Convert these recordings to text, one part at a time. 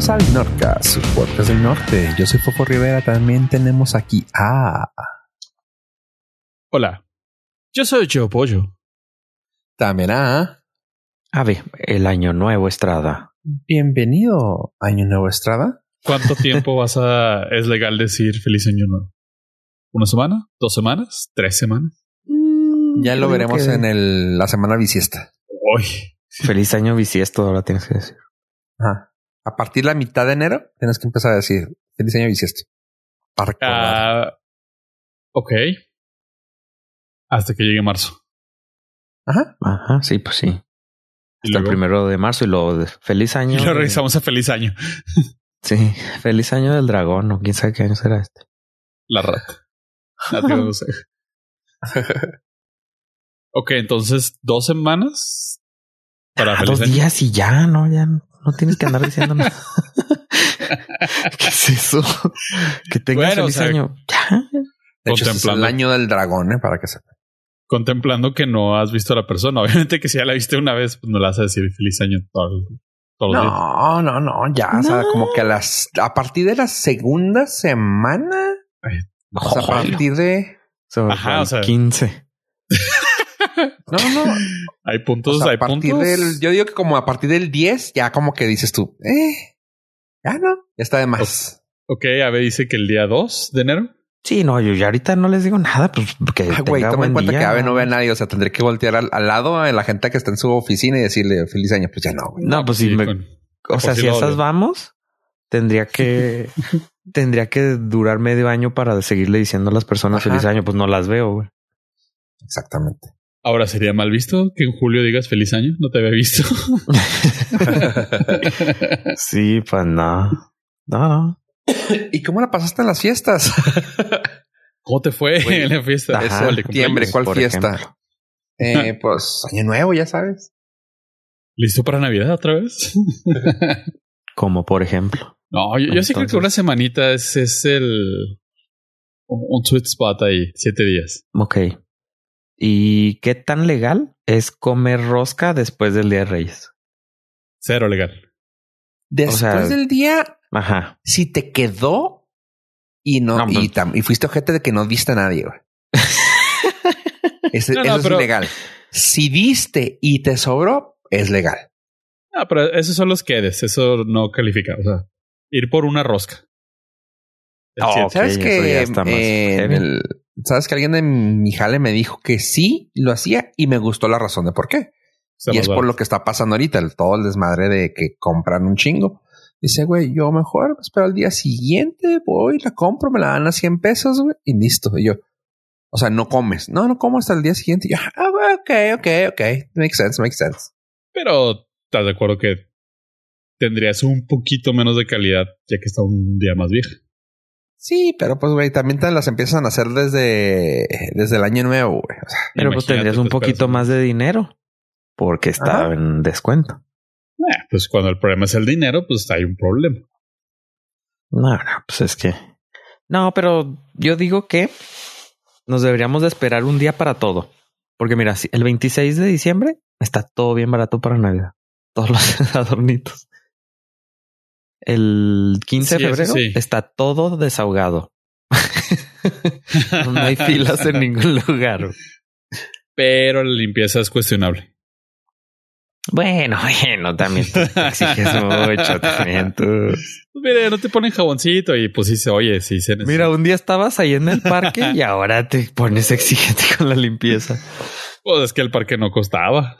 Bienvenidos al Norca, su podcast del norte. Yo soy Fofo Rivera. También tenemos aquí a. Hola, yo soy Joe Pollo. También a. A ver, el año nuevo, Estrada. Bienvenido, Año Nuevo Estrada. ¿Cuánto tiempo vas a es legal decir feliz año nuevo? ¿Una semana? ¿Dos semanas? ¿Tres semanas? Ya lo veremos que- en el, la semana bisiesta. Uy, Feliz año bisiesto, ahora tienes que decir. Ajá. A partir de la mitad de enero, tienes que empezar a decir feliz año bisiesto. Para recordar. ah, ok. Hasta que llegue marzo. Ajá. Ajá, sí, pues sí. Hasta el primero de marzo y luego de feliz año. y lo regresamos a feliz año. Sí, feliz año del dragón, o quién sabe qué año será este. La rata. No sé. ok, entonces dos semanas para Ah, feliz dos año. días y ya, no, ya no, no tienes que andar diciendo nada. ¿Qué es eso? Que tengas Bueno, o feliz sea, año. De hecho, este es el año del dragón, ¿eh? para que sepan. Contemplando que no has visto a la persona. Obviamente que si ya la viste una vez, pues no le vas a decir feliz año todo el- todos los días. No, no, no, ya. O sea, No. como que a las a partir de la segunda semana, Ay, o sea, a partir de So, Ajá, o sea- 15. No, no, Hay o puntos, sea, hay a partir puntos. del, yo digo que como a partir del 10, ya como que dices tú, eh, ya no, ya está de más. Ok, Ave dice que el día 2 de enero. Sí, no, yo ya ahorita no les digo nada, pues que Ay, güey, tenga toma en cuenta día. que Ave no ve a nadie, o sea, tendré que voltear al, al lado a la gente que está en su oficina y decirle feliz año. Pues ya no, güey. No, pues si me, con- o sea, si esas vamos, tendría que tendría que durar medio año para seguirle diciendo a las personas Ajá. feliz año, pues no las veo, güey. Exactamente. Ahora sería mal visto que en julio digas feliz año. No te había visto. Sí, pues no. No, no. ¿Y cómo la pasaste en las fiestas? ¿Cómo te fue en la fiesta? ajá, Eso, septiembre. ¿cuál fiesta? Eh, pues año nuevo, ya sabes. ¿Listo para Navidad otra vez? Como por ejemplo. no, yo, yo sí creo que una semanita es, es el un, un sweet spot ahí, siete días. Ok. ¿Y qué tan legal es comer rosca después del Día de Reyes? Cero legal. Después sea- del día, Ajá. si te quedó y no, No, y, pues- tam- y fuiste ojete de que no viste a nadie, güey. Ese- No, no, eso pero- es ilegal. Si diste y te sobró, es legal. Ah, pero esos son los quedes. Eso no califica. O sea, ir por una rosca. Oh, ¿Sabes eso que eh, en el- sabes que alguien de mi jale me dijo que sí lo hacía y me gustó la razón de por qué? Y es por lo que está pasando ahorita, el, todo el desmadre de que compran un chingo. Dice, güey, yo mejor espero al día siguiente, voy, la compro, me la dan a 100 pesos, güey, y listo. Y yo, o sea, no comes. No, no como hasta el día siguiente. Y yo, ah, güey, ok, ok, ok. Makes sense, makes sense. Pero estás de acuerdo que tendrías un poquito menos de calidad ya que está un día más vieja. Sí, pero pues, güey, también te las empiezan a hacer desde, desde el año nuevo, güey. O sea, Pero pues tendrías un poquito más de dinero porque está Ajá. en descuento. Eh, pues cuando el problema es el dinero, pues hay un problema. No, no, pues es que. No, pero yo digo que nos deberíamos de esperar un día para todo. Porque mira, si el 26 de diciembre está todo bien barato para Navidad. Todos los adornitos. El 15 Sí, de febrero sí. está todo desahogado. no hay filas en ningún lugar. Pero la limpieza es cuestionable. Bueno, bueno, también tú exiges mucho. También tú. Pues mire, no te ponen jaboncito y pues sí se oye, sí se necesita. Mira, un día estabas ahí en el parque y ahora te pones exigente con la limpieza. Pues es que el parque no costaba.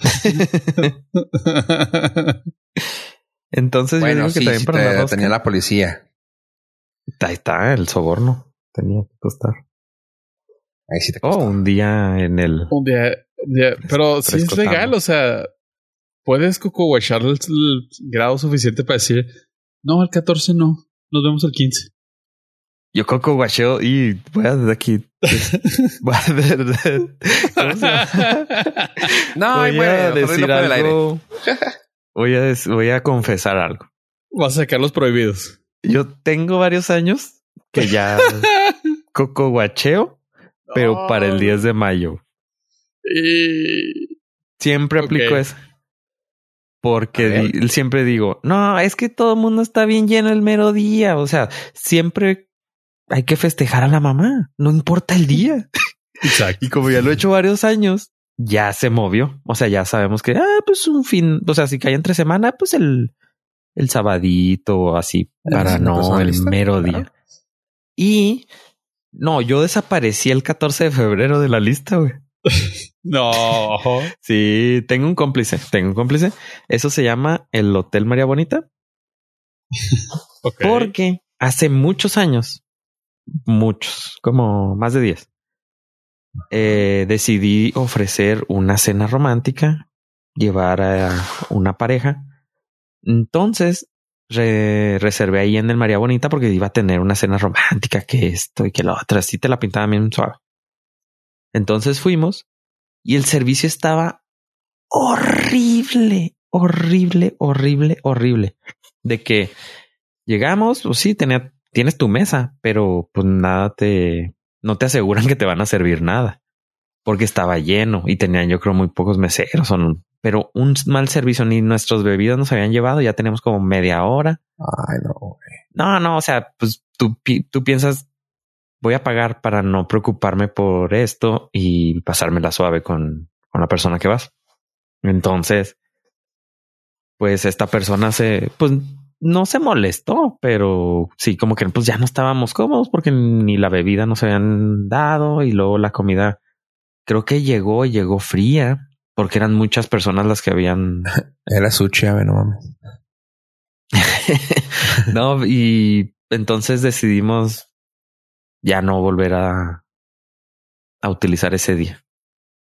Entonces yo bueno, digo que sí, también sí para te- la rosca, tenía la policía. Ahí está el soborno. Tenía que costar. Ahí sí te Oh, costó. un día en el. un día, un día- pero sí es legal, o sea, puedes cocoguachar el, el grado suficiente para decir, no, el 14 no, nos vemos el 15. Yo coco guacheo y voy a desde aquí. voy a desde-. No, voy a decir algo. Voy a, voy a confesar algo. Vas a sacar los prohibidos. Yo tengo varios años que ya coco guacheo, pero para el 10 de mayo. Y Siempre aplico eso. Porque di- siempre digo, no, es que todo el mundo está bien lleno el mero día. O sea, siempre hay que festejar a la mamá, no importa el día. Exacto. Y como ya lo he hecho varios años, ya se movió. O sea, ya sabemos que, ah, pues un fin, o sea, si cae entre semana, pues el, el sabadito o así, para no el mero claro. día. Y no, yo desaparecí el 14 de febrero de la lista, güey. No. Sí, tengo un cómplice, tengo un cómplice. Eso se llama el Hotel María Bonita, porque hace muchos años, muchos, como más de 10, eh, decidí ofrecer una cena romántica, llevar a una pareja. Entonces, re- reservé ahí en el María Bonita porque iba a tener una cena romántica, que esto y que lo otro, así te la pintaba bien suave. Entonces fuimos y el servicio estaba horrible, horrible, horrible, horrible. De que llegamos, pues sí, tienes tu mesa, pero pues nada te, no te aseguran que te van a servir nada. Porque estaba lleno y tenían yo creo muy pocos meseros, pero un mal servicio, ni nuestras bebidas nos habían llevado, ya tenemos como media hora. Ay, no. güey. No, no, o sea, pues tú, tú piensas, voy a pagar para no preocuparme por esto y pasármela suave con, con la persona que vas. Entonces, pues esta persona se, pues no se molestó, pero sí, como que pues ya no estábamos cómodos porque ni la bebida nos habían dado y luego la comida creo que llegó y llegó fría porque eran muchas personas las que habían Era sushi, a ver, no mames. no, y entonces decidimos ya no volver a, a utilizar ese día.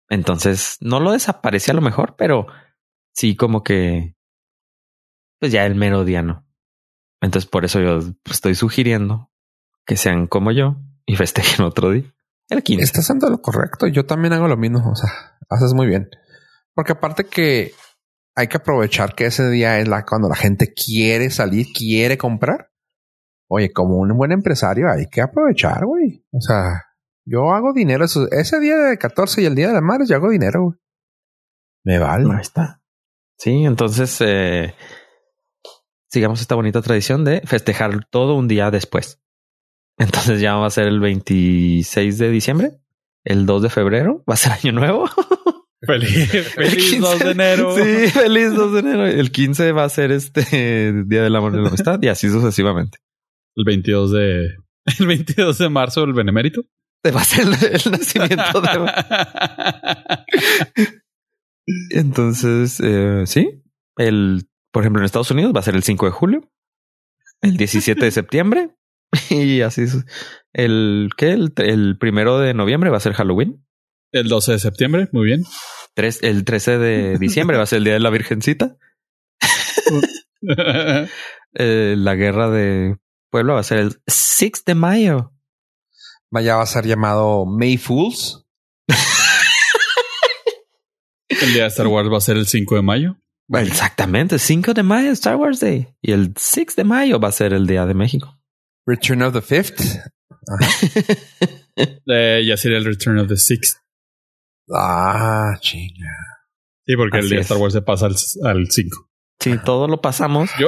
Entonces no lo desaparecí a lo mejor, pero sí como que pues ya el mero día no. Entonces por eso yo estoy sugiriendo que sean como yo y festejen otro día. El 15. Estás haciendo lo correcto. Yo también hago lo mismo. O sea, haces muy bien. Porque aparte que hay que aprovechar que ese día es la cuando la gente quiere salir, quiere comprar. Oye, como un buen empresario hay que aprovechar, güey. O sea, yo hago dinero. eso- Ese día de 14 y el día de la madre, yo hago dinero, güey. Me vale. Ahí está. Sí, entonces eh, sigamos esta bonita tradición de festejar todo un día después. Entonces ya va a ser el 26 de diciembre, el 2 de febrero, va a ser año nuevo. Feliz, El feliz 15 2 de enero. Sí, feliz 2 de enero. El 15 va a ser este Día del Amor y la Amistad y así sucesivamente. El 22 de. El 22 de marzo, el benemérito. Va a ser el, el nacimiento de... Entonces, eh, sí, el, por ejemplo, en Estados Unidos va a ser el 5 de julio, el 17 de septiembre y así es. El que el, el primero de noviembre va a ser Halloween. El 12 de septiembre, muy bien. Tres, el 13 de diciembre va a ser el día de la Virgencita. Eh, la guerra de Puebla va a ser el 6 de mayo. Vaya, va a ser llamado May Fools. El día de Star Wars va a ser el 5 de mayo. Exactamente, 5 de mayo, Star Wars Day. Y el 6 de mayo va a ser el Día de México. Return of the Fifth. Eh, ya sería el Return of the Sixth. Ah, chinga. Sí, porque el día de es. Star Wars se pasa al, al 5. Sí, todo lo pasamos. Yo,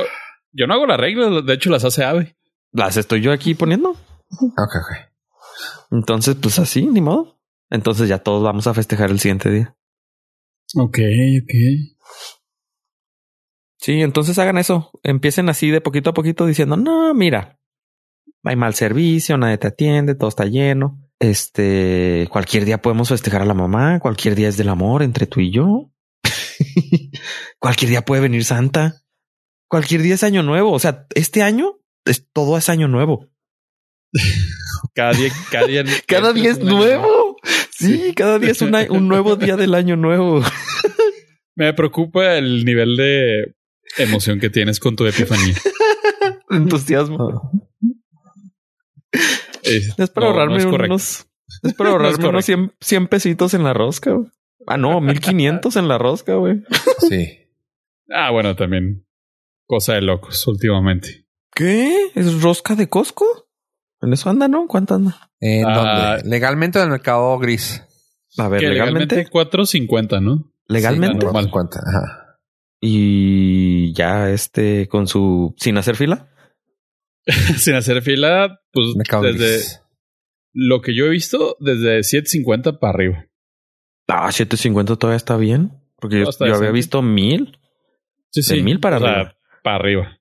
yo no hago las reglas, de hecho las hace Ave. Las estoy yo aquí poniendo. Ok, ok. Entonces, pues así, ni modo. Entonces ya todos vamos a festejar el siguiente día. Ok, ok. Sí, entonces hagan eso. Empiecen así de poquito a poquito diciendo, no, mira, hay mal servicio, nadie te atiende, todo está lleno. Este, cualquier día podemos festejar a la mamá, cualquier día es del amor entre tú y yo. cualquier día puede venir Santa. Cualquier día es año nuevo. O sea, este año es todo es año nuevo. Cada día, cada día, Cada día es nuevo. Sí, cada día es una- un nuevo día del año nuevo. Me preocupa el nivel de emoción que tienes con tu epifanía. Entusiasmo. Eh, Es para no, no ahorrarme es unos. Es para No es ahorrarme unos 100, 100 pesitos en la rosca. güey. Ah, no, 1500 en la rosca, güey. Sí. Ah, bueno, también cosa de locos últimamente. ¿Qué? ¿Es rosca de Costco? En eso anda, ¿no? ¿Cuánto anda? ¿En Ah. dónde? Legalmente en el mercado gris. A ver, legalmente. legalmente 4.50, ¿no? Legalmente. Sí, normal. Cuenta. Ajá. Y ya este con su sin hacer fila. Sin hacer fila, pues desde lo que yo he visto, desde 750 para arriba. Ah, 750 todavía está bien. Porque yo, No, está yo había visto mil. Sí, De mil para o sea, arriba. para arriba.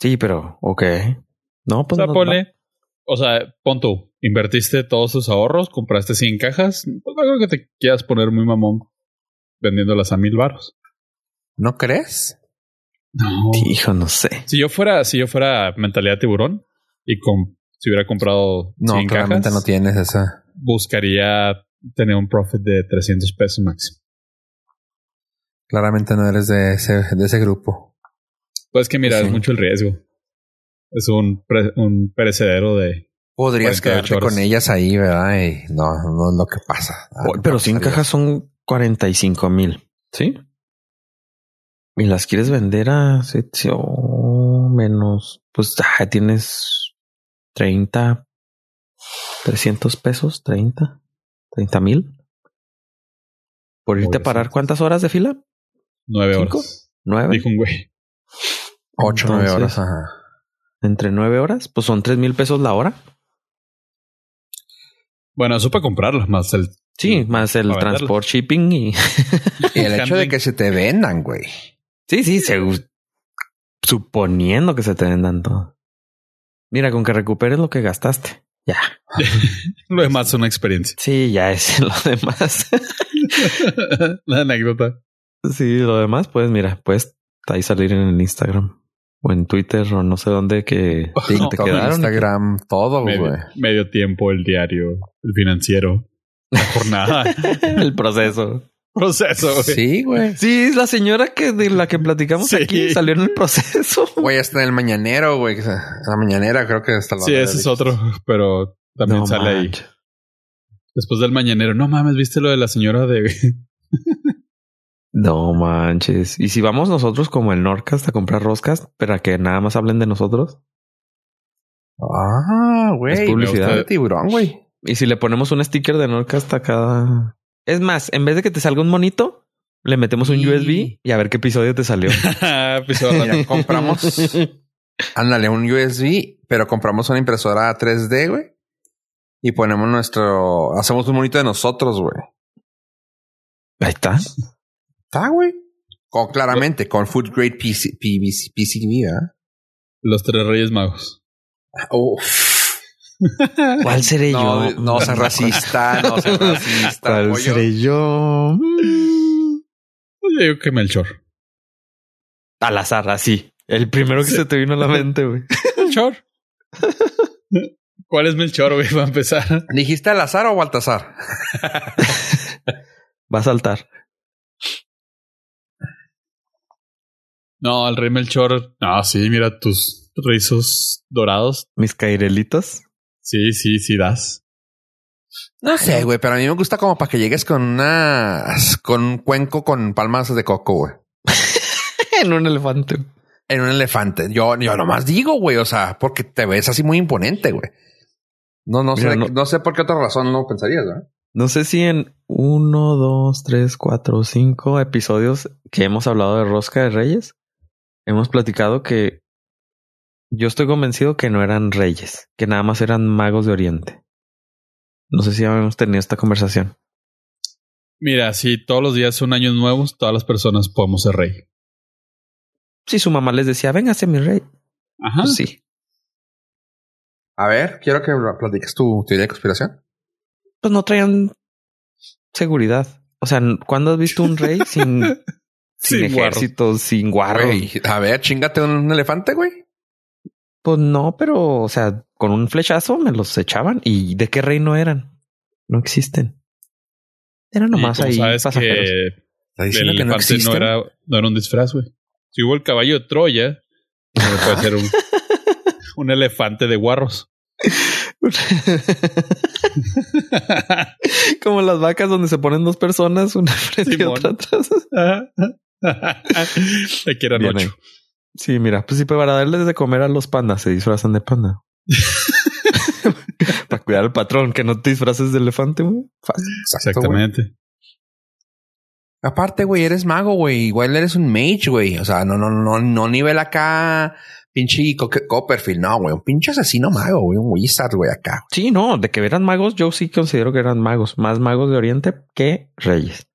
Sí, pero ok. No, O pues sea, no- ponle, o sea, pon tú, invertiste todos tus ahorros, compraste 100 cajas, pues no creo que te quieras poner muy mamón vendiéndolas a mil baros. ¿No crees? No. Hijo, no sé. Si yo fuera, si yo fuera mentalidad tiburón y con, si hubiera comprado No, 100 claramente cajas, no tienes esa. buscaría tener un profit de 300 pesos máximo. Claramente no eres de ese, de ese grupo. Pues que mira, Sí. es mucho el riesgo. Es un, pre- un perecedero de... Podrías 48 quedarte horas. con ellas ahí, ¿verdad? Y no, no es lo que pasa. Ah, pero no 100 pasaría. cajas son 45 mil. ¿Sí? Y las quieres vender a menos. Pues ah, tienes 30, 300 pesos, 30, 30 mil. Por irte a parar. ¿cuántas horas de fila? Nueve ¿Cinco? horas. ¿Nueve? Dijo un güey. Ocho, nueve horas. Ajá. Entre nueve horas, pues son tres mil pesos la hora. Bueno, eso para comprarlas más el... Sí, más el venderla. transport shipping y Y el hecho de que se te vendan, güey. Sí, sí, suponiendo que se te vendan todo. Mira, con que recuperes lo que gastaste. Ya. Lo demás es una experiencia. Sí, ya es lo demás. La anécdota. sí, lo demás, pues mira, puedes ahí salir en el Instagram o en Twitter o no sé dónde que te TikTok, quedaron. Instagram, todo, güey. Medio, medio tiempo, el diario, el financiero, la jornada, el proceso. Proceso. güey. Sí, güey. Sí, es la señora que de la que platicamos Sí. aquí salió en el proceso. Güey, hasta en el mañanero, güey. La mañanera creo que hasta la Sí, ese es otro, pero también No sale ahí. Después del mañanero. No mames, ¿viste lo de la señora de... No manches. Y si vamos nosotros como el Norcast a comprar roscas, para que nada más hablen de nosotros. Ah, güey. Es publicidad. el tiburón, güey. Y si le ponemos un sticker de Norcast a cada. Es más, en vez de que te salga un monito, le metemos un Y- USB y a ver qué episodio te salió. Pues ahora- Mira, compramos, ándale, un USB, pero compramos una impresora 3D, güey. Y ponemos nuestro, hacemos un monito de nosotros, güey. Ahí está. Está, güey. Con, claramente, con Food Grade PC, PVC, PCB, ¿verdad? Los tres reyes magos. Uf. ¿Cuál seré No, yo? no seas racista, no seas racista. ¿Cuál pollo. seré yo? Mm. Yo digo que Melchor. Al azar, así. El primero que se te vino a la mente, güey. Melchor. ¿Cuál es Melchor, güey? Va a empezar. ¿Dijiste al azar o Baltasar? Va a saltar. No, el rey Melchor. No, sí, mira tus rizos dorados. Mis cairelitos. Sí, sí, sí das. No sé, güey, pero a mí me gusta como para que llegues con una, con un cuenco con palmas de coco, güey. en un elefante. En un elefante. Yo, yo nomás digo, güey, o sea, porque te ves así muy imponente, güey. No, no Mira, sé, no- no... sé por qué otra razón no pensarías, ¿verdad? No sé si en uno, dos, tres, cuatro, cinco episodios que hemos hablado de Rosca de Reyes, hemos platicado que yo estoy convencido que no eran reyes, que nada más eran magos de Oriente. No sé si habíamos tenido esta conversación. Mira, si todos los días son años nuevos, todas las personas podemos ser rey. Si su mamá les decía, véngase mi rey. Ajá. Pues sí. A ver, quiero que platiques tu teoría de conspiración. Pues no traían seguridad. O sea, ¿cuándo has visto un rey sin, sin, Sin guarro. ejército, sin guarro? Güey, a ver, chingate un elefante, güey. Pues no, pero, o sea, con un flechazo me los echaban. ¿Y de qué reino eran? No existen. Eran nomás ahí sabes pasajeros. que Está el que no elefante no, existen. era, no era un disfraz, güey. Si hubo el caballo de Troya, no puede ser un, un elefante de guarros. Como las vacas donde se ponen dos personas, una frente y otra atrás. Que eran Bien ocho. ahí. Sí, mira, pues sí, para darles de comer a los pandas se disfrazan de panda. para cuidar al patrón, que no te disfraces de elefante, güey. Exactamente. Aparte, güey, eres mago, güey. Igual eres un mage, güey. O sea, no, no, no, no nivel acá, pinche Co- Copperfield, no, güey. Un pinche asesino mago, güey. Un wizard, güey, acá. Sí, no, de que eran magos, yo sí considero que eran magos, más magos de Oriente que reyes.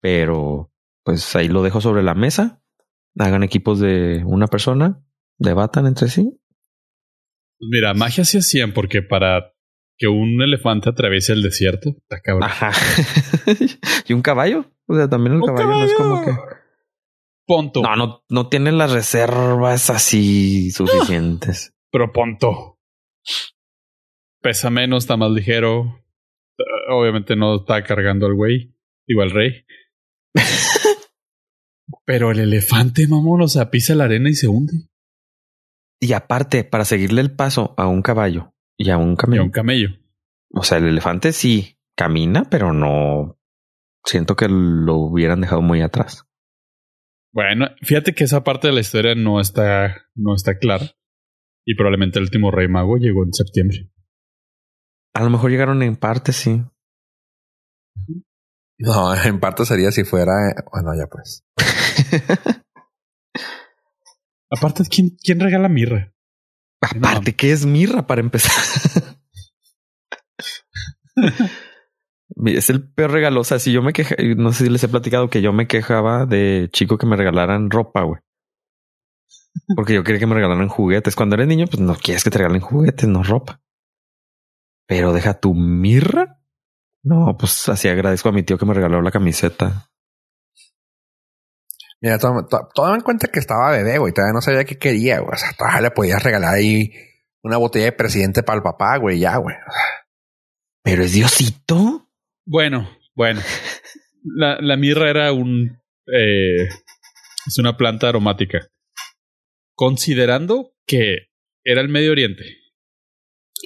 Pero, pues ahí lo dejo sobre la mesa. Hagan equipos de una persona, debatan entre sí. Pues mira, magia sí hacían porque para que un elefante atraviese el desierto, está cabrón. Ajá. y un caballo. O sea, también el ¡Un caballo, no es como que. Ponto. No, no, no tiene las reservas así suficientes. Pero ponto. Pesa menos, está más ligero. Eh, Obviamente no está cargando al güey. Digo al rey. Pero el elefante, mamón, o sea, pisa la arena y se hunde. Y aparte, para seguirle el paso a un caballo y a un Y camello. a un camello. O sea, el elefante sí camina, pero no siento que lo hubieran dejado muy atrás. Bueno, fíjate que esa parte de la historia no está, no está clara. Y probablemente el último rey mago llegó en septiembre. A lo mejor llegaron en parte, sí. No, en parte sería si fuera, bueno, ya pues. Aparte, ¿quién, quién regala mirra? Aparte, ¿qué es mirra para empezar? es el peor regalo. O sea, si yo me quejaba, no sé si les he platicado que yo me quejaba de chico que me regalaran ropa, güey. Porque yo quería que me regalaran juguetes. Cuando eres niño, pues no quieres que te regalen juguetes, no ropa. Pero deja tu mirra. No, pues así agradezco a mi tío que me regaló la camiseta. Mira, toma, to- toma en cuenta que estaba bebé, güey. Todavía no sabía qué quería, güey. O sea, todavía le podías regalar ahí una botella de presidente para el papá, güey. Ya, güey. Pero es Diosito. Bueno, bueno. La, la mirra era un. eh, es una planta aromática. Considerando que era el Medio Oriente,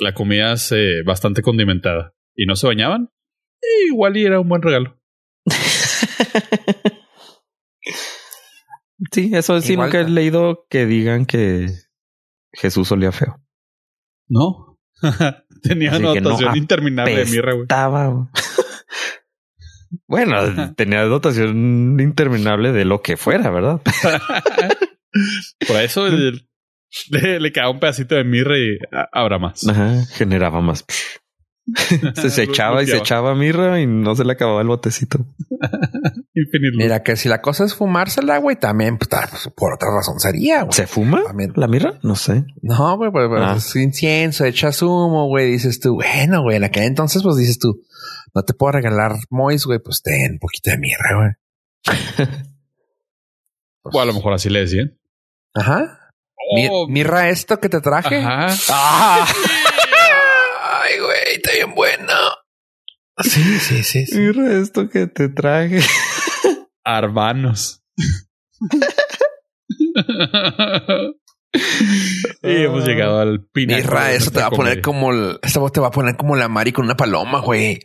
la comida es eh, bastante condimentada y no se bañaban, igual y era un buen regalo. Sí, eso sí, Igual- nunca he leído que digan que Jesús olía feo. No. Tenía Así una no dotación interminable de mirra, güey. Bueno, tenía dotación interminable de lo que fuera, ¿verdad? Por eso el- le, le quedaba un pedacito de mirra y habrá más. Ajá, generaba más. se, se echaba y se echaba mirra y no se le acababa el botecito. Mira, que si la cosa es fumársela, güey, también, pues, pues, por otra razón sería, güey. ¿Se fuma También. la mirra? No sé. No, güey, pues, pues, Ah. es incienso, echas humo, güey. Dices tú, bueno, güey, en aquel entonces, pues dices tú, no te puedo regalar mois, güey, pues ten un poquito de mierda, güey. Pues, O a lo mejor así le decían. Ajá. Mi- Oh, mirra esto que te traje. ajá. Ah. Está bien bueno. Sí, sí, sí, sí. Mirra esto que te traje. Arbanos. y hemos llegado al pináculo Mirra, de eso te va a poner comedia. como el, esta voz te va a poner como la Mari con una paloma, güey.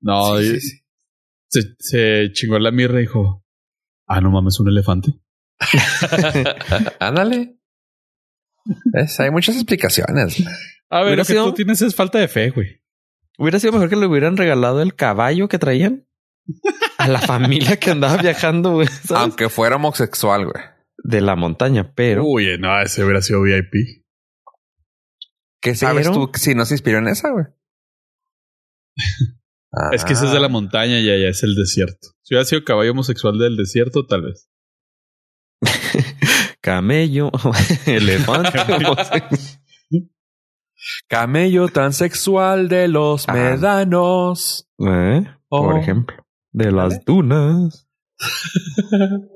No, Sí, y- sí, sí. Se, se chingó la mirra y dijo: Ah, no mames, un elefante. Ándale. ¿Ves? Hay muchas explicaciones. A ver, Hubiera lo que sido- tú tienes es falta de fe, güey. Hubiera sido mejor que le hubieran regalado el caballo que traían a la familia que andaba viajando, güey, ¿sabes? Aunque fuera homosexual, güey. de la montaña, pero Uy, no, ese hubiera sido VIP. ¿Qué sabes Pero- tú si no se inspiró en esa, güey? Es que ese es de la Ah. montaña y allá es el desierto. Si hubiera sido caballo homosexual del desierto, tal vez. camello, elefante. Camello transexual de los Ah. medanos. ¿Eh? Por Oh. ejemplo, de las ¿Vale? dunas.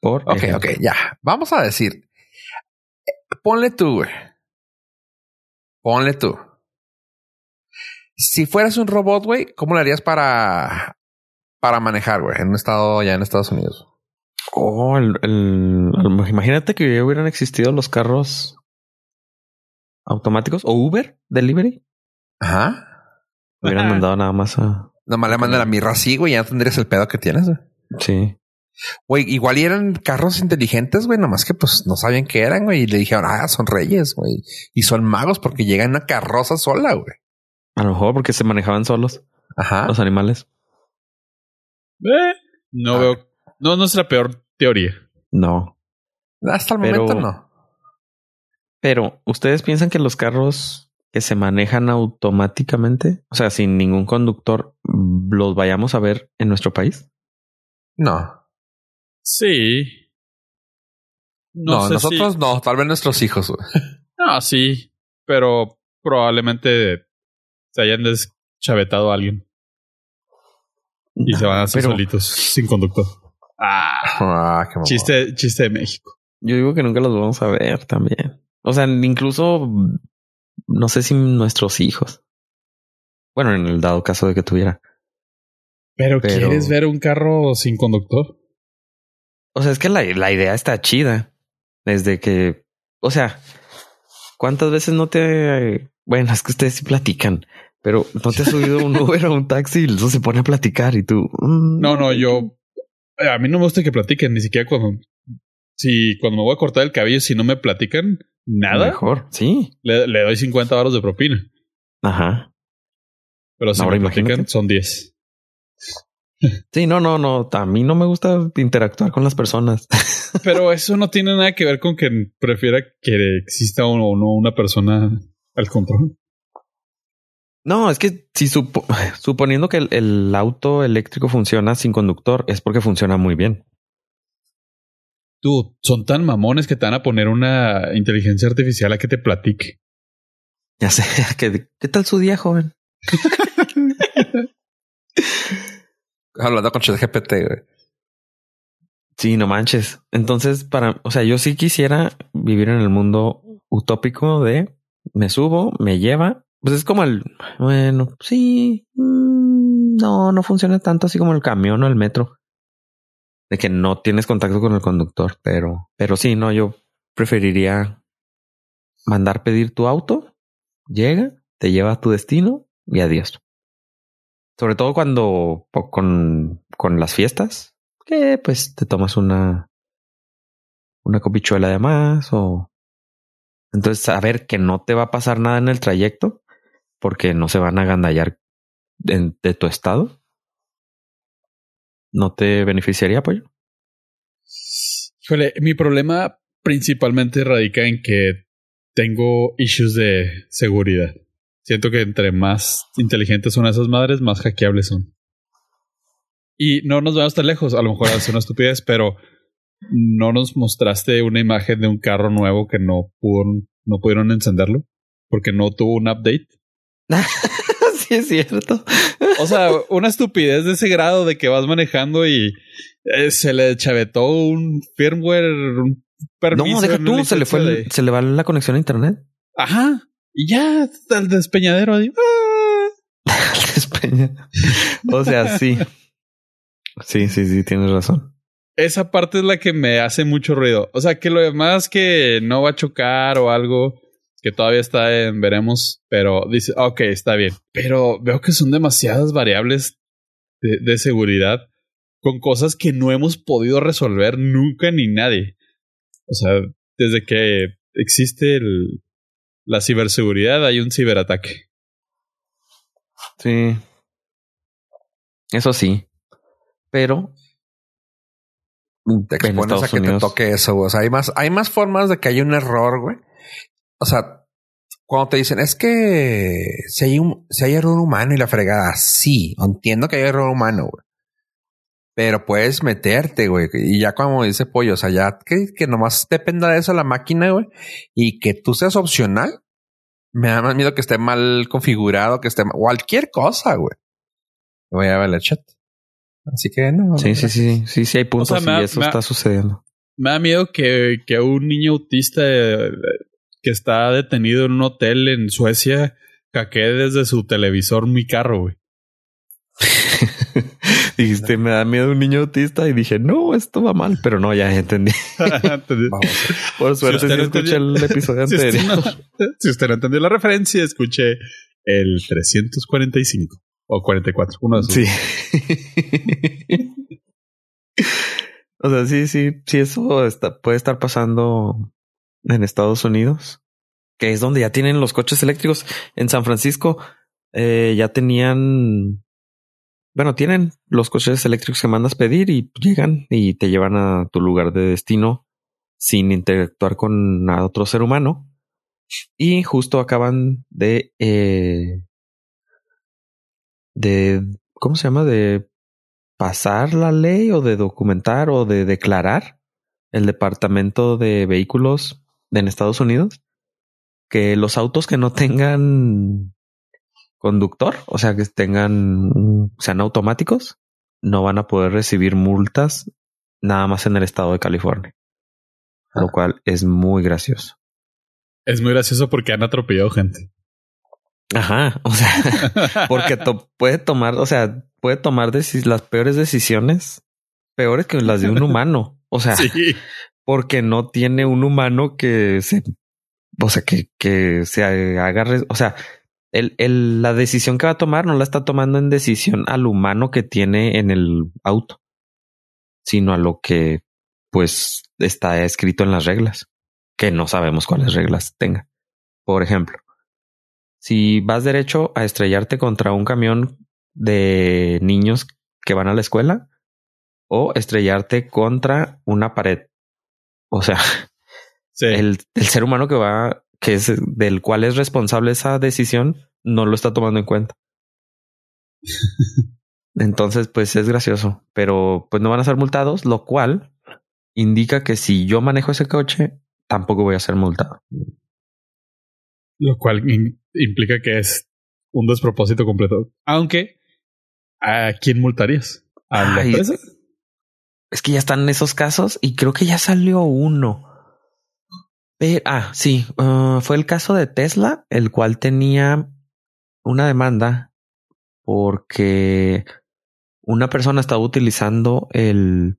Por Ok, ejemplo. ok, ya. Vamos a decir. eh, Ponle tú, güey. Ponle tú. Si fueras un robot, güey, ¿cómo lo harías para, para manejar, güey, en un estado ya en Estados Unidos? Oh, el, el- el- imagínate que hubieran existido los carros automáticos o Uber Delivery. Ajá. Hubieran mandado nada más a. Nomás le manda la mirra así, güey, ya tendrías el pedo que tienes, güey. Sí. Güey, igual y eran carros inteligentes, güey, nomás que pues no sabían qué eran, güey, y le dijeron, ah, son reyes, güey, y son magos porque llegan en una carroza sola, güey. A lo mejor porque se manejaban solos. Ajá. los animales. Eh, no Ah. veo. No, no es la peor teoría. No. Hasta el Pero- momento no. Pero, ¿ustedes piensan que los carros que se manejan automáticamente, o sea, sin ningún conductor, los vayamos a ver en nuestro país? No. Sí. No, sé nosotros si- no. Tal vez nuestros hijos. güey. No, sí. Pero probablemente se hayan deschavetado a alguien y se van a hacer Pero solitos sin conductor. Ah, Ah, qué chiste, chiste de México. Yo digo que nunca los vamos a ver también. O sea, incluso no sé si nuestros hijos. Bueno, en el dado caso de que tuviera. Pero, Pero- ¿quieres ver un carro sin conductor? O sea, es que la, la idea está chida. Desde que, o sea, ¿cuántas veces no te... Bueno, es que ustedes sí platican, pero no te has subido un Uber o un taxi y eso se pone a platicar y tú... mm, No, no, yo. A mí no me gusta que platiquen, ni siquiera cuando. Si cuando me voy a cortar el cabello, si no me platican nada, Mejor, sí. le, le doy 50 baros de propina. Ajá. Pero si Ahora me platican, imagínate. son 10. Sí, no, no, no. A mí no me gusta interactuar con las personas. Pero eso no tiene nada que ver con que prefiera que exista o no una persona al control. No, es que si supo- suponiendo que el, el auto eléctrico funciona sin conductor, es porque funciona muy bien. Tú, son tan mamones que te van a poner una inteligencia artificial a que te platique. Ya sé, ¿qué, qué tal su día, joven? Hablando con ChatGPT, güey. Sí, no manches. Entonces, para, o sea, yo sí quisiera vivir en el mundo utópico de me subo, me lleva. Pues es como el, bueno, sí, mm, no, no funciona tanto así como el camión o el metro. De que no tienes contacto con el conductor, pero, pero sí, no, yo preferiría mandar pedir tu auto, llega, te lleva a tu destino y adiós. Sobre todo cuando con, con las fiestas, que pues te tomas una, una copichuela de más o entonces saber que no te va a pasar nada en el trayecto porque no se van a agandallar de tu estado. ¿No te beneficiaría, pollo? Híjole, mi problema principalmente radica en que tengo issues de seguridad. Siento que entre más inteligentes son esas madres, más hackeables son. Y no nos vamos tan lejos, a lo mejor hace una estupidez, pero no nos mostraste una imagen de un carro nuevo que no pudo, no pudieron encenderlo porque no tuvo un update. sí, es cierto. O sea, una estupidez de ese grado de que vas manejando y eh, se le chavetó un firmware, un permiso. No, deja tú, se le fue, de- se le va la conexión a internet. Ajá. Y ya el despeñadero. ahí. ¡Ah! Despeña. o sea, sí. Sí, sí, sí, tienes razón. Esa parte es la que me hace mucho ruido. O sea, que lo demás que no va a chocar o algo que todavía está en veremos, pero dice, ok, está bien. Pero veo que son demasiadas variables de, de seguridad con cosas que no hemos podido resolver nunca ni nadie. O sea, desde que existe el, la ciberseguridad hay un ciberataque. Sí. Eso sí. Pero Te expones a que Unidos- te toque eso, güey. O sea, hay más, hay más formas de que haya un error, güey. O sea, cuando te dicen es que si hay un, si hay error humano y la fregada, sí, entiendo que hay error humano, güey. Pero puedes meterte, güey. Y ya como dice Pollo, o sea, ya que, que nomás dependa de eso la máquina, güey. Y que tú seas opcional. Me da más miedo que esté mal configurado, que esté mal, cualquier cosa, güey. Voy a ver el chat. Así que no. Sí, sí, sí, sí, sí hay puntos sea, me da- y eso da- está sucediendo. Me da miedo que, que un niño autista que está detenido en un hotel en Suecia hackee desde su televisor mi carro, güey. Dijiste, me da miedo un niño autista y dije, no, esto va mal, pero no, ya entendí. Por suerte, usted sí no escuché entendió- el episodio si, usted anterior. no, si usted no entendió la referencia, escuche el 345 o 44, uno de esos. Sí. o sea, sí, sí, sí, eso está, puede estar pasando en Estados Unidos, que es donde ya tienen los coches eléctricos. En San Francisco eh, ya tenían bueno, tienen los coches eléctricos que mandas pedir y llegan y te llevan a tu lugar de destino sin interactuar con otro ser humano. Y justo acaban de, eh, de, ¿cómo se llama? De pasar la ley o de documentar o de declarar el Departamento de Vehículos en Estados Unidos que los autos que no tengan conductor, o sea, que tengan, sean automáticos, no van a poder recibir multas nada más en el estado de California. Lo ah. cual es muy gracioso. Es muy gracioso porque han atropellado gente. Ajá, o sea, porque puede tomar, o sea, puede tomar las peores decisiones, peores que las de un humano. O sea, porque no tiene un humano que se, o sea, que, que se haga, o sea, el, el, la decisión que va a tomar no la está tomando en decisión al humano que tiene en el auto, sino a lo que pues está escrito en las reglas, que no sabemos cuáles reglas tenga. Por ejemplo, si vas derecho a estrellarte contra un camión de niños que van a la escuela o estrellarte contra una pared. O sea, el, el, ser humano que va, que es del cual es responsable esa decisión, no lo está tomando en cuenta. Entonces, pues es gracioso, pero pues no van a ser multados, lo cual indica que si yo manejo ese coche, tampoco voy a ser multado. Lo cual implica que es un despropósito completo. Aunque, ¿a quién multarías? ¿A la empresa? Es que ya están esos casos y creo que ya salió uno. ah, sí, uh, fue el caso de Tesla, el cual tenía una demanda porque una persona estaba utilizando el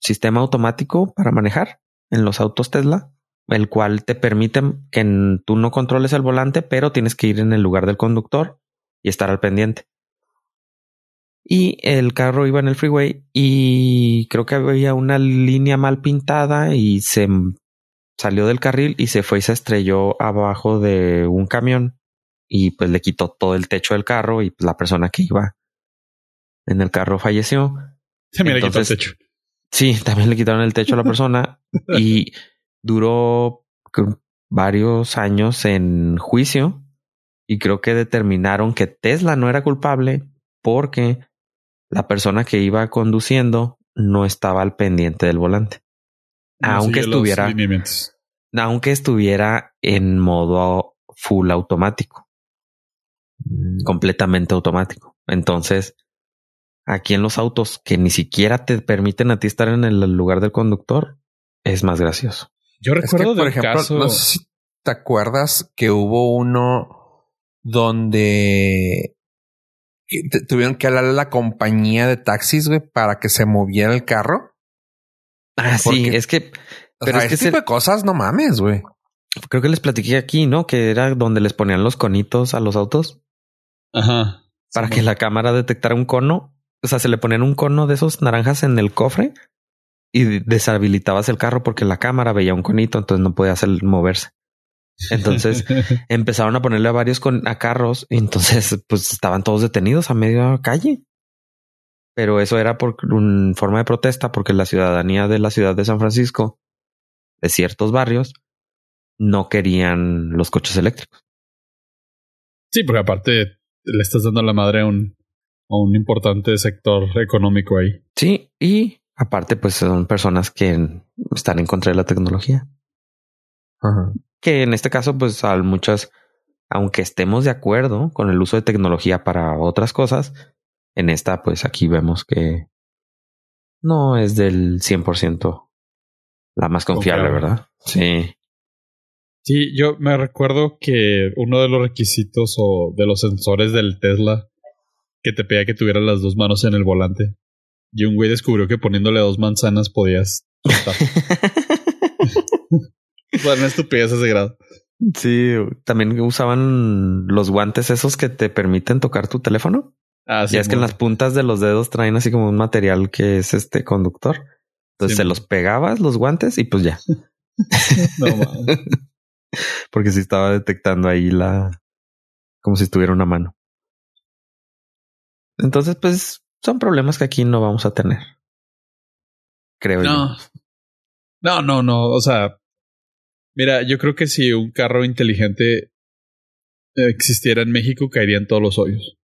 sistema automático para manejar en los autos Tesla, el cual te permite que tú no controles el volante, pero tienes que ir en el lugar del conductor y estar al pendiente. Y el carro iba en el freeway y creo que había una línea mal pintada y se salió del carril y se fue y se estrelló abajo de un camión y pues le quitó todo el techo del carro y pues, la persona que iba en el carro falleció. También le quitó el techo. Sí, también le quitaron el techo a la persona y duró varios años en juicio y creo que determinaron que Tesla no era culpable porque la persona que iba conduciendo no estaba al pendiente del volante. aunque estuviera, aunque estuviera en modo full automático. Mm. completamente automático. Entonces, aquí en los autos que ni siquiera te permiten a ti estar en el lugar del conductor, es más gracioso. Yo recuerdo, por ejemplo, no sé si te acuerdas que hubo uno donde tuvieron que hablar a la compañía de taxis, güey, para que se moviera el carro. Ah, sí, es que... Pero es que tipo de cosas, no mames, güey. Creo que les platiqué aquí, ¿no? Que era donde les ponían los conitos a los autos. Ajá. Para que la cámara detectara un cono. O sea, se le ponían un cono de esos naranjas en el cofre y deshabilitabas el carro porque la cámara veía un conito, entonces no podía hacer moverse. Entonces empezaron a ponerle a varios con a carros y entonces pues estaban todos detenidos a media calle. Pero eso era por una forma de protesta porque la ciudadanía de la ciudad de San Francisco, de ciertos barrios, no querían los coches eléctricos. Sí, porque aparte le estás dando la madre a un, a un importante sector económico ahí. Sí, y aparte, pues son personas que están en contra de la tecnología. Que en este caso, pues a muchas, aunque estemos de acuerdo con el uso de tecnología para otras cosas, en esta, pues aquí vemos que no es del 100% la más confiable, ¿verdad? Sí. Sí, yo me recuerdo que uno de los requisitos o de los sensores del Tesla que te pedía que tuvieras las dos manos en el volante. Y un güey descubrió que poniéndole dos manzanas podías bueno, una estupidez ese grado. Sí, también usaban los guantes esos que te permiten tocar tu teléfono. Ah, sí. Y es que en las puntas de los dedos traen así como un material que es este conductor. Entonces se los pegabas los guantes y pues ya. no mames. Porque si estaba detectando ahí la. como si estuviera una mano. Entonces, pues son problemas que aquí no vamos a tener. Creo no. yo. No, no, no. O sea, mira, yo creo que si un carro inteligente existiera en México, caería en todos los hoyos.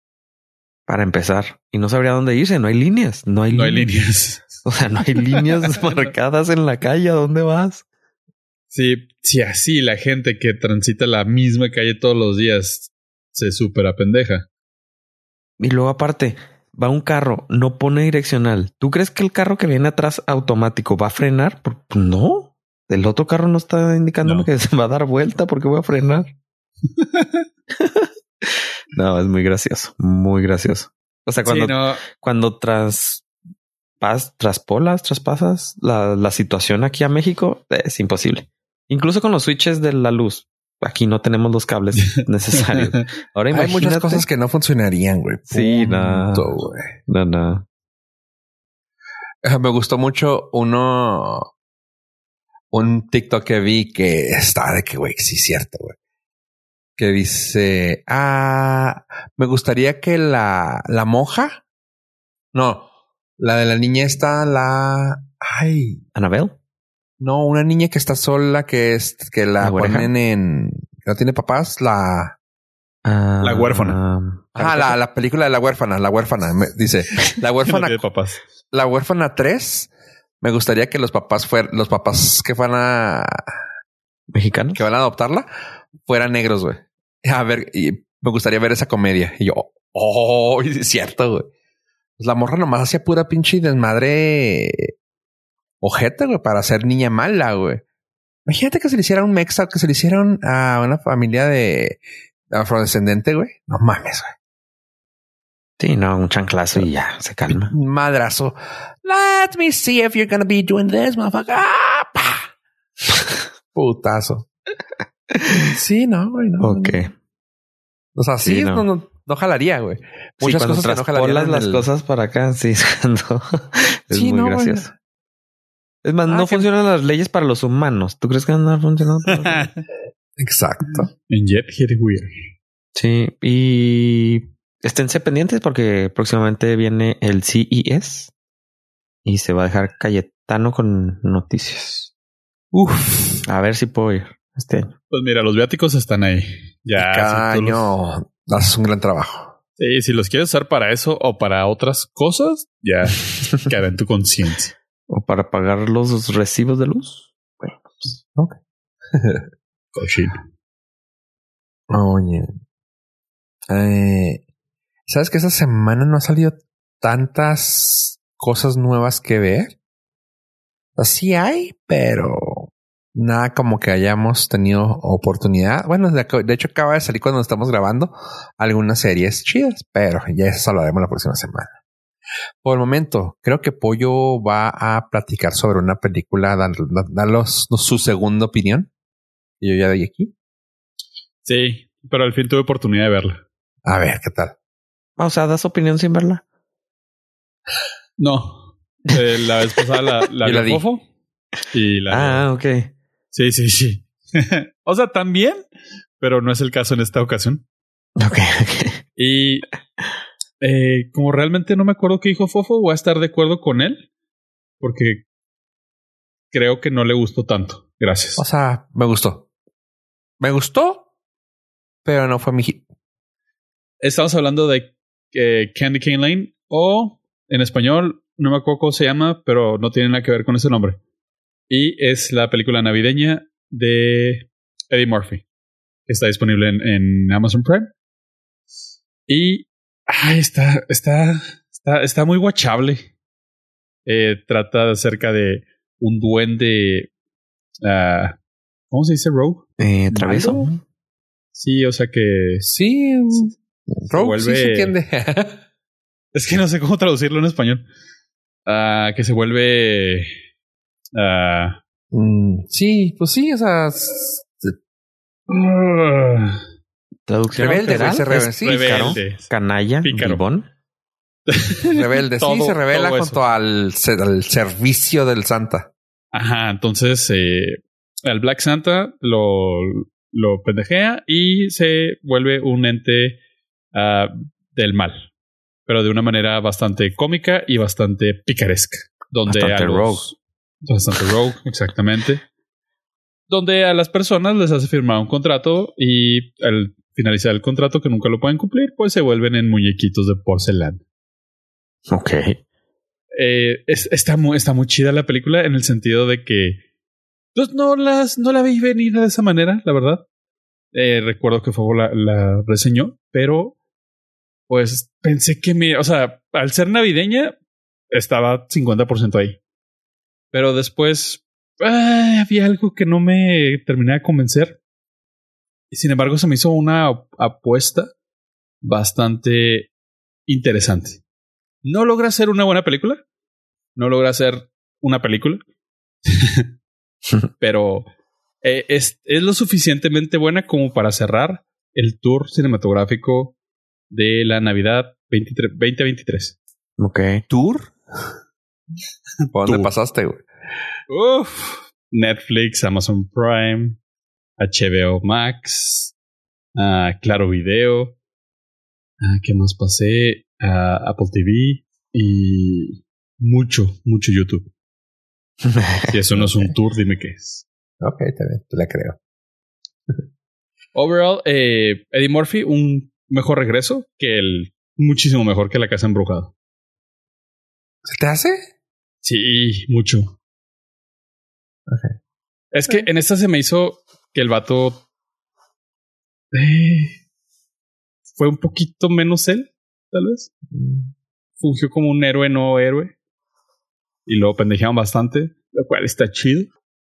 Para empezar. Y no sabría dónde irse. No hay líneas. No hay No líneas. hay líneas. O sea, no hay líneas marcadas en la calle. ¿A dónde vas? Sí, si así la gente que transita la misma calle todos los días se supera pendeja. Y luego aparte, va un carro, no pone direccional. ¿Tú crees que el carro que viene atrás automático va a frenar? Pues no. El otro carro no está indicándome No. que se va a dar vuelta porque voy a frenar. no, es muy gracioso, muy gracioso. O sea, cuando, Sí, no, cuando tras, pas- traspolas, traspasas la, la situación aquí a México, es imposible. Incluso con los switches de la luz. Aquí no tenemos los cables necesarios. Ahora Hay muchas cosas que no funcionarían, güey. Sí, no. No, no. Eh, Me gustó mucho uno, un TikTok que vi que está de que, güey, sí, cierto, güey. Que dice, ah, me gustaría que la, la monja, no, la de la niña está la, ay, Anabel. no, una niña que está sola, que es, que la, ponen en, que no tiene papás, la, Ah, La huérfana. ah, la, la película de la huérfana, la huérfana, me- dice, la no huérfana tiene papás. la huérfana 3, me gustaría que los papás fueran, los papás que van a, mexicano. que van a adoptarla fueran negros, güey. A ver, y me gustaría ver esa comedia. Y yo, oh, es cierto, güey. Pues la morra nomás hacía pura pinche desmadre ojete, güey, para ser niña mala, güey. Imagínate que se le hiciera un mexa, que se le hicieran a una familia de afrodescendente, güey. No mames, güey. Sí, no, un chanclazo y ya se calma. Un madrazo. Let me see if you're gonna be doing this, motherfucker. ¡Ah! Putazo. Sí, no, güey. No, Ok. no. O sea, sí, Sí, no. no, no, no jalaría, güey. Sí, Muchas cuando cosas que no jalarían. las el- cosas para acá, sí, cuando es Sí, muy no, güey. gracioso. Es más, Ah, no que- funcionan las leyes para los humanos. ¿Tú crees que no han funcionado? Exacto. En Jet Hit Weird. sí, y esténse pendientes porque próximamente viene el CES y se va a dejar Cayetano con noticias. Uf. A ver si puedo ir este año. Pues mira, los viáticos están ahí. Ya. Cada tú los- año haces un gran trabajo. Sí, si los quieres usar para eso o para otras cosas, ya queda en tu conciencia. O para pagar los recibos de luz. Bueno, pues, Cochino. Oye. Eh, ¿Sabes que esta semana no ha salido tantas cosas nuevas que ver? Así hay, pero nada como que hayamos tenido oportunidad. Bueno, de, hecho acaba de salir cuando estamos grabando algunas series chidas, pero ya eso hablaremos la próxima semana. Por el momento, creo que Pollo va a platicar sobre una película, dar, darlos su segunda opinión. Y yo ya doy aquí. Sí, pero al fin tuve oportunidad de verla. A ver, ¿qué tal? o sea, das opinión sin verla. No. Eh, la vez pasada la, la la vi. Fofo. Y la. Ah, ok. Sí, sí, sí. o sea, también, pero no es el caso en esta ocasión. Ok, ok. Y eh, como realmente no me acuerdo qué dijo Fofo, voy a estar de acuerdo con él porque creo que no le gustó tanto. Gracias. O sea, me gustó. Me gustó, pero no fue mi hit. Estamos hablando de eh, Candy Cane Lane o en español, no me acuerdo cómo se llama, pero no tiene nada que ver con ese nombre. Y es la película navideña de Eddie Murphy, que está disponible en, en Amazon Prime. Y ay, está, está, está, está muy guachable. Eh, trata acerca de un duende. ah, ¿Cómo se dice Rogue? Eh. Sí, o sea que Sí, Rogue, sí vuelve- se entiende. Es que no sé cómo traducirlo en español. Ah, que se vuelve. ah, Mm, sí, pues sí, o sea, ah, Traducción Rebelde, se rebe- es sí, rebelde. canalla, Pícaro. bribón. rebelde. sí, Todo- se revela junto al, al servicio del Santa. Ajá, entonces eh, el Black Santa lo, lo pendejea y se vuelve un ente ah, del mal. Pero de una manera bastante cómica y bastante picaresca. Donde Bastante a los- rogue. Bastante rogue, exactamente. Donde a las personas les hace firmar un contrato y al finalizar el contrato que nunca lo pueden cumplir, pues se vuelven en muñequitos de porcelana. Ok. Eh, es- está, muy, está muy chida la película en el sentido de que pues no las no la vi venir de esa manera, la verdad. Eh, recuerdo que Fabo la, la reseñó, pero pues pensé que me, o sea, al ser navideña estaba 50% ahí. Pero después ah, había algo que no me terminé de convencer. Y sin embargo se me hizo una ap- apuesta bastante interesante. No logra ser una buena película. No logra ser una película. pero eh, es, es lo suficientemente buena como para cerrar el tour cinematográfico de la Navidad 23 2023. Ok. ¿Tour? ¿Por dónde Tour. pasaste, güey? Uf, Netflix, Amazon Prime, HBO Max, ah, Claro Video. ah, ¿Qué más pasé? Ah, Apple TV y mucho, mucho YouTube. Si eso no es un tour, dime qué es. Ok, está bien, te la creo. Overall, eh, Eddie Murphy, un mejor regreso que el muchísimo mejor que la casa embrujada. ¿Se te hace? Sí, mucho. Ok. Es que en esta se me hizo que el vato eh, fue un poquito menos él, tal vez. Mm, Fungió como un héroe no héroe. Y lo pendejearon bastante, lo cual está chido.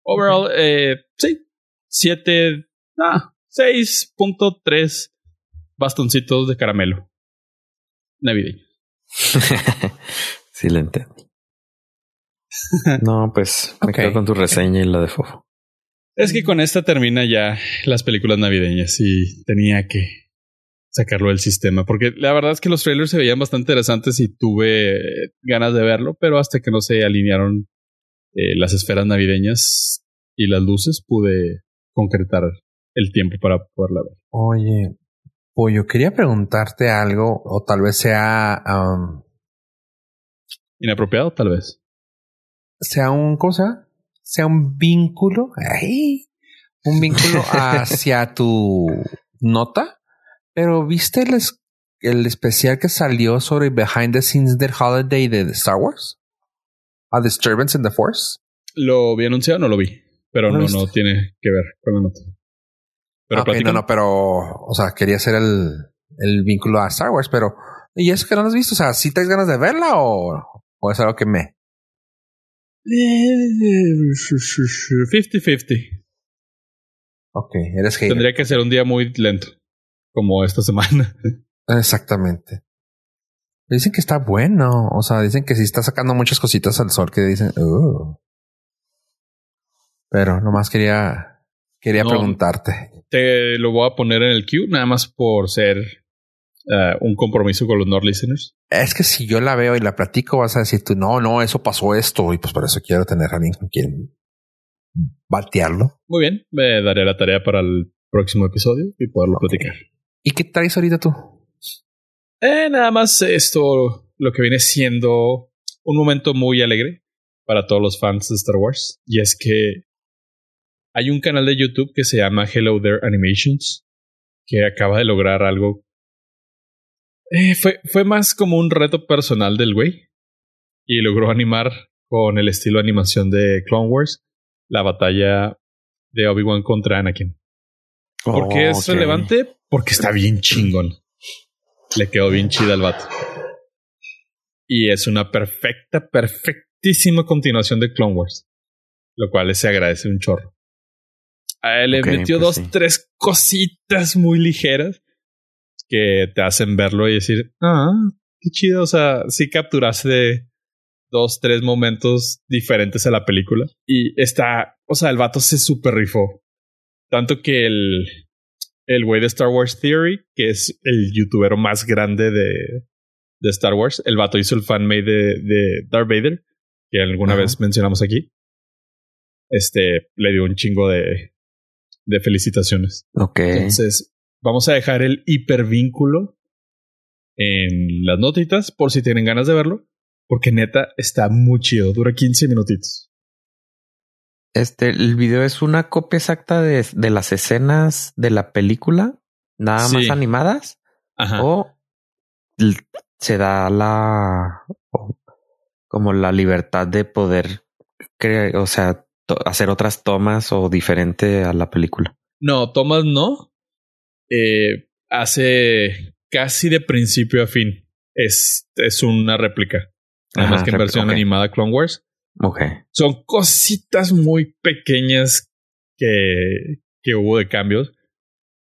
Overall, eh, sí, 7, ah, 6.3 bastoncitos de caramelo navideño. sí, le entiendo. No, pues me quedo con tu reseña y la de Fofo. Es que con esta termina ya las películas navideñas y tenía que sacarlo del sistema. Porque la verdad es que los trailers se veían bastante interesantes y tuve ganas de verlo, pero hasta que no se alinearon eh, las esferas navideñas y las luces, pude concretar el tiempo para poderla ver. Oye, Pollo, quería preguntarte algo, o tal vez sea, um, Inapropiado, tal vez. sea un, ¿cómo se llama? Sea un vínculo, ay, un vínculo hacia tu nota, pero ¿viste el, es- el especial que salió sobre Behind the Scenes del Holiday de Star Wars? A Disturbance in the Force. ¿Lo vi anunciado? No lo vi. Pero ¿No no, tiene que ver con la nota. Pero Ah, ok, no, no, pero, o sea, quería hacer el, el vínculo a Star Wars, pero, ¿y eso que no has visto? O sea, ¿sí traes ganas de verla o, o es algo que me? Eh, 50-50. Ok, eres hater. Tendría que ser un día muy lento, como esta semana. Exactamente. Dicen que está bueno. O sea, dicen que sí está sacando muchas cositas al sol que dicen. "Uh". Pero nomás quería, quería No. preguntarte. Te lo voy a poner en el queue, nada más por ser eh, un compromiso con los Nord listeners. Es que si yo la veo y la platico, vas a decir tú, no, no, eso pasó esto. Y pues por eso quiero tener a alguien con quien batearlo. Muy bien, me daré la tarea para el próximo episodio y poderlo platicar. ¿Y qué traes ahorita tú? Eh, nada más esto, lo que viene siendo un momento muy alegre para todos los fans de Star Wars. Y es que hay un canal de YouTube que se llama Hello There Animations, que acaba de lograr algo. Eh, fue, fue más como un reto personal del güey. Y logró animar con el estilo de animación de Clone Wars la batalla de Obi-Wan contra Anakin. ¿Por qué es Ok. relevante? Porque está bien chingón. Le quedó bien chida al vato. Y es una perfecta, perfectísima continuación de Clone Wars. Lo cual se agradece un chorro. Él le Ok, metió pues dos, sí. tres cositas muy ligeras que te hacen verlo y decir, ah, qué chido. O sea, sí capturaste dos, tres momentos diferentes a la película. Y está, o sea, el vato se super rifó. Tanto que el, el güey de Star Wars Theory, que es el youtuber más grande de, de Star Wars, el vato hizo el fanmade de, de Darth Vader, que alguna vez mencionamos aquí. Este le dio un chingo de, de felicitaciones. Ok. Entonces, vamos a dejar el hipervínculo en las notitas por si tienen ganas de verlo. Porque neta está muy chido. Dura 15 minutitos. Este, el video es una copia exacta de, de las escenas de la película, nada más animadas, Ajá. o se da la como la libertad de poder crear, o sea, hacer otras tomas o diferente a la película. No, Thomas no. Eh, hace casi de principio a fin. Es, es una réplica. Nada más que en versión ok. animada Clone Wars. Ok. Son cositas muy pequeñas que, que hubo de cambios.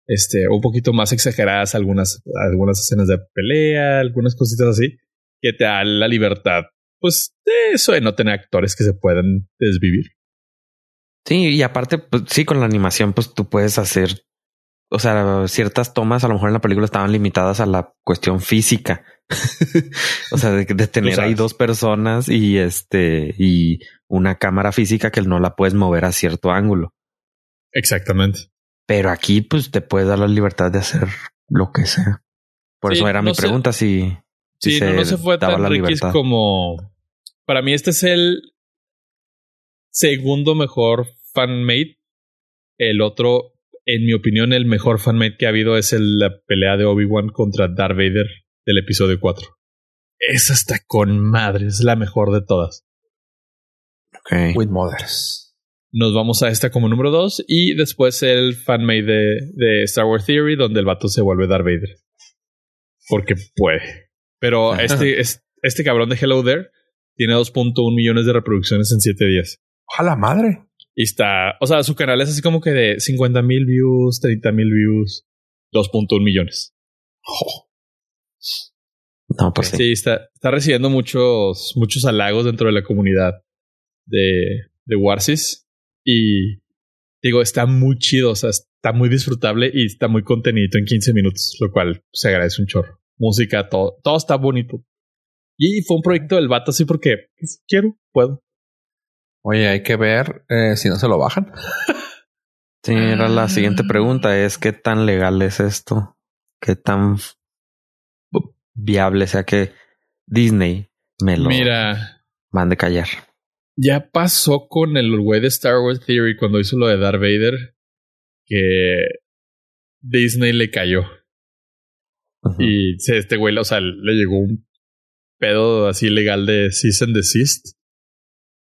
Este, un poquito más exageradas algunas, algunas escenas de pelea, algunas cositas así, que te da la libertad, pues, de eso de no tener actores que se puedan desvivir. Sí, y aparte, pues sí, con la animación, pues tú puedes hacer, o sea, ciertas tomas a lo mejor en la película estaban limitadas a la cuestión física. o sea, de, de tener ahí dos personas y este, y una cámara física que no la puedes mover a cierto ángulo. Exactamente. Pero aquí, pues te puedes dar la libertad de hacer lo que sea. Por Sí, eso era no mi pregunta si, si Sí, no, no se fue tan la riquis libertad. como. Para mí, este es el segundo mejor fanmade. El otro, en mi opinión, el mejor fanmade que ha habido es el- la pelea de Obi-Wan contra Darth Vader del episodio 4. Esa está con madre, es la mejor de todas. Ok. With Mothers. Nos vamos a esta como número 2 y después el fanmade de, de Star Wars Theory, donde el vato se vuelve Darth Vader. Porque puede. Pero este, es- este cabrón de Hello There tiene 2.1 millones de reproducciones en 7 días. Ojalá madre. Y está, o sea, su canal es así como que de 50 mil views, 30 mil views, 2.1 millones. No, pues sí. Sí, está, está recibiendo muchos, muchos halagos dentro de la comunidad de, de Warsis. Y digo, está muy chido, o sea, está muy disfrutable y está muy contenido en 15 minutos, lo cual se agradece un chorro. Música, todo, todo está bonito. Y fue un proyecto del vato así porque pues, quiero, puedo. Oye, hay que ver eh, si no se lo bajan. Sí, era la siguiente pregunta, es qué tan legal es esto, qué tan viable sea que Disney me lo Mira, mande callar. ya pasó con el güey de Star Wars Theory cuando hizo lo de Darth Vader que Disney le cayó. Ujú. Y se- este güey, o sea, le llegó un pedo así legal de cease and desist.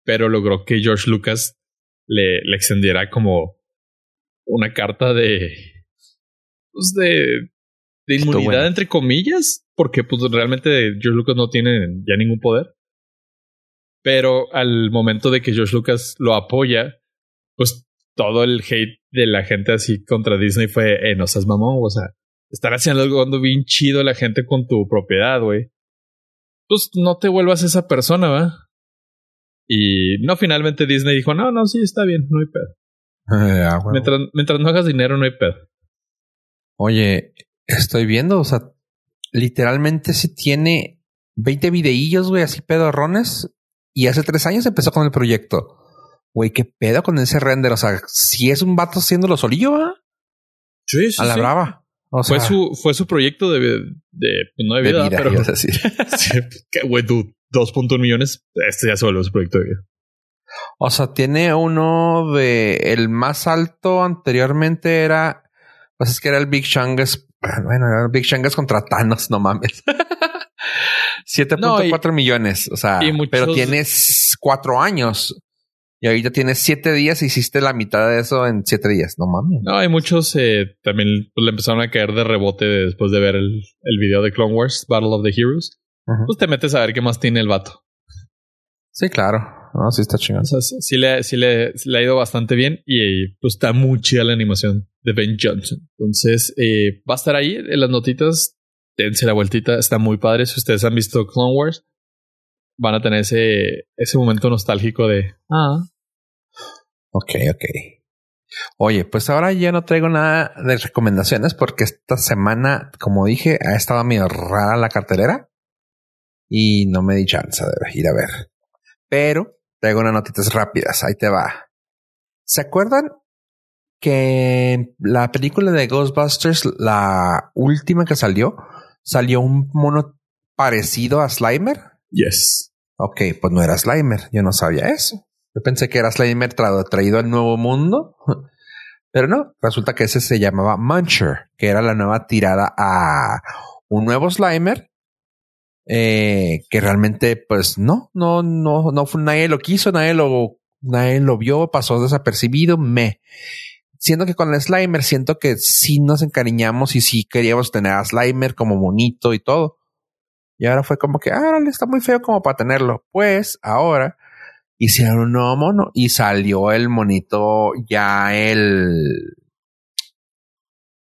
Pero logró que George Lucas le, le extendiera como una carta de. Pues de. de inmunidad, bueno. entre comillas. Porque pues realmente George Lucas no tiene ya ningún poder. Pero al momento de que George Lucas lo apoya, pues todo el hate de la gente así contra Disney fue, eh, no seas mamón, o sea, estar haciendo algo bien chido la gente con tu propiedad, güey. Pues no te vuelvas esa persona, ¿va? Y no, finalmente Disney dijo, no, no, sí, está bien, no hay pedo. Eh, ah. Mientras, mientras no hagas dinero, no hay pedo. Oye, estoy viendo, o sea, literalmente sí tiene 20 videillos, güey, así pedorrones. Y hace tres años empezó con el proyecto. Güey, qué pedo con ese render. O sea, si es un vato haciéndolo solillo, ¿va? Sí, A la brava. O sea, Fue su, fue su proyecto de, de pues no de de vida, vida, pero. Sí, que, güey, tú, 2.1 millones, este ya se volvió su proyecto de vida. O sea, tiene uno de el más alto anteriormente era, pues es que era el Big Shangas. Bueno, era el Big Shangas contra Thanos, no mames. 7.4 millones. O sea, muchos- pero tienes cuatro años y ahorita tienes siete días y hiciste la mitad de eso en siete días. No mames. No, hay muchos eh, también pues, le empezaron a caer de rebote después de ver el, el video de Clone Wars, Battle of the Heroes. Pues te metes a ver qué más tiene el vato. Sí, claro. No, sí está chingón. O sea, sí, sí le, sí le, sí le ha ido bastante bien y pues está muy chida la animación de Ben Johnson. Entonces, eh, va a estar ahí en las notitas. Dense la vueltita, está muy padre. Si ustedes han visto Clone Wars, van a tener ese, ese momento nostálgico de ah, Ok, ok. Oye, pues ahora ya no traigo nada de recomendaciones porque esta semana, como dije, ha estado medio rara la cartelera y no me di chance de ir a ver. Pero traigo unas notitas rápidas. Ahí te va. ¿Se acuerdan que la película de Ghostbusters, la última que salió, salió un mono parecido a Slimer. Yes. Ok, pues no era Slimer. Yo no sabía eso. Yo pensé que era Slimer tra- traído al nuevo mundo. Pero no, resulta que ese se llamaba Muncher, que era la nueva tirada a un nuevo Slimer. Eh, que realmente, pues no, no, no, no fue, nadie lo quiso, nadie lo, nadie lo vio, pasó desapercibido, me. Siendo que con el Slimer siento que sí nos encariñamos y sí queríamos tener a Slimer como bonito y todo. Y ahora fue como que, ah, está muy feo como para tenerlo. Pues ahora hicieron un nuevo mono y salió el monito ya el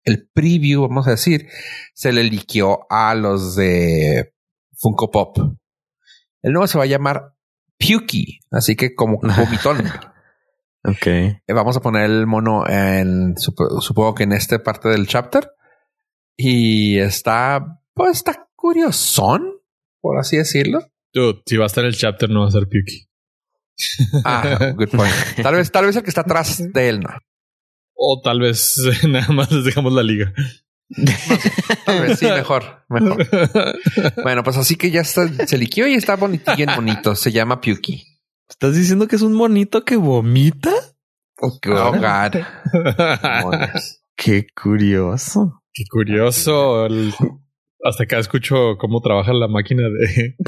el preview, vamos a decir, se le liqueó a los de Funko Pop. El nuevo se va a llamar Pukey, así que como vomitón. Ok. Eh, Vamos a poner el mono en, sup- supongo que en esta parte del chapter. Y está, pues está curiosón, por así decirlo. Dude, si va a estar el chapter, no va a ser Puky. Ah, good point. Tal vez, tal vez el que está atrás de él, no. O tal vez nada más les dejamos la liga. Tal vez sí, mejor, mejor. Bueno, pues así que ya está, se liqueó y está bonitillo en bonito. Se llama Pukey. ¿Estás diciendo que es un monito que vomita? Oh, God. Qué curioso. Qué curioso. El- Hasta acá escucho cómo trabaja la máquina de...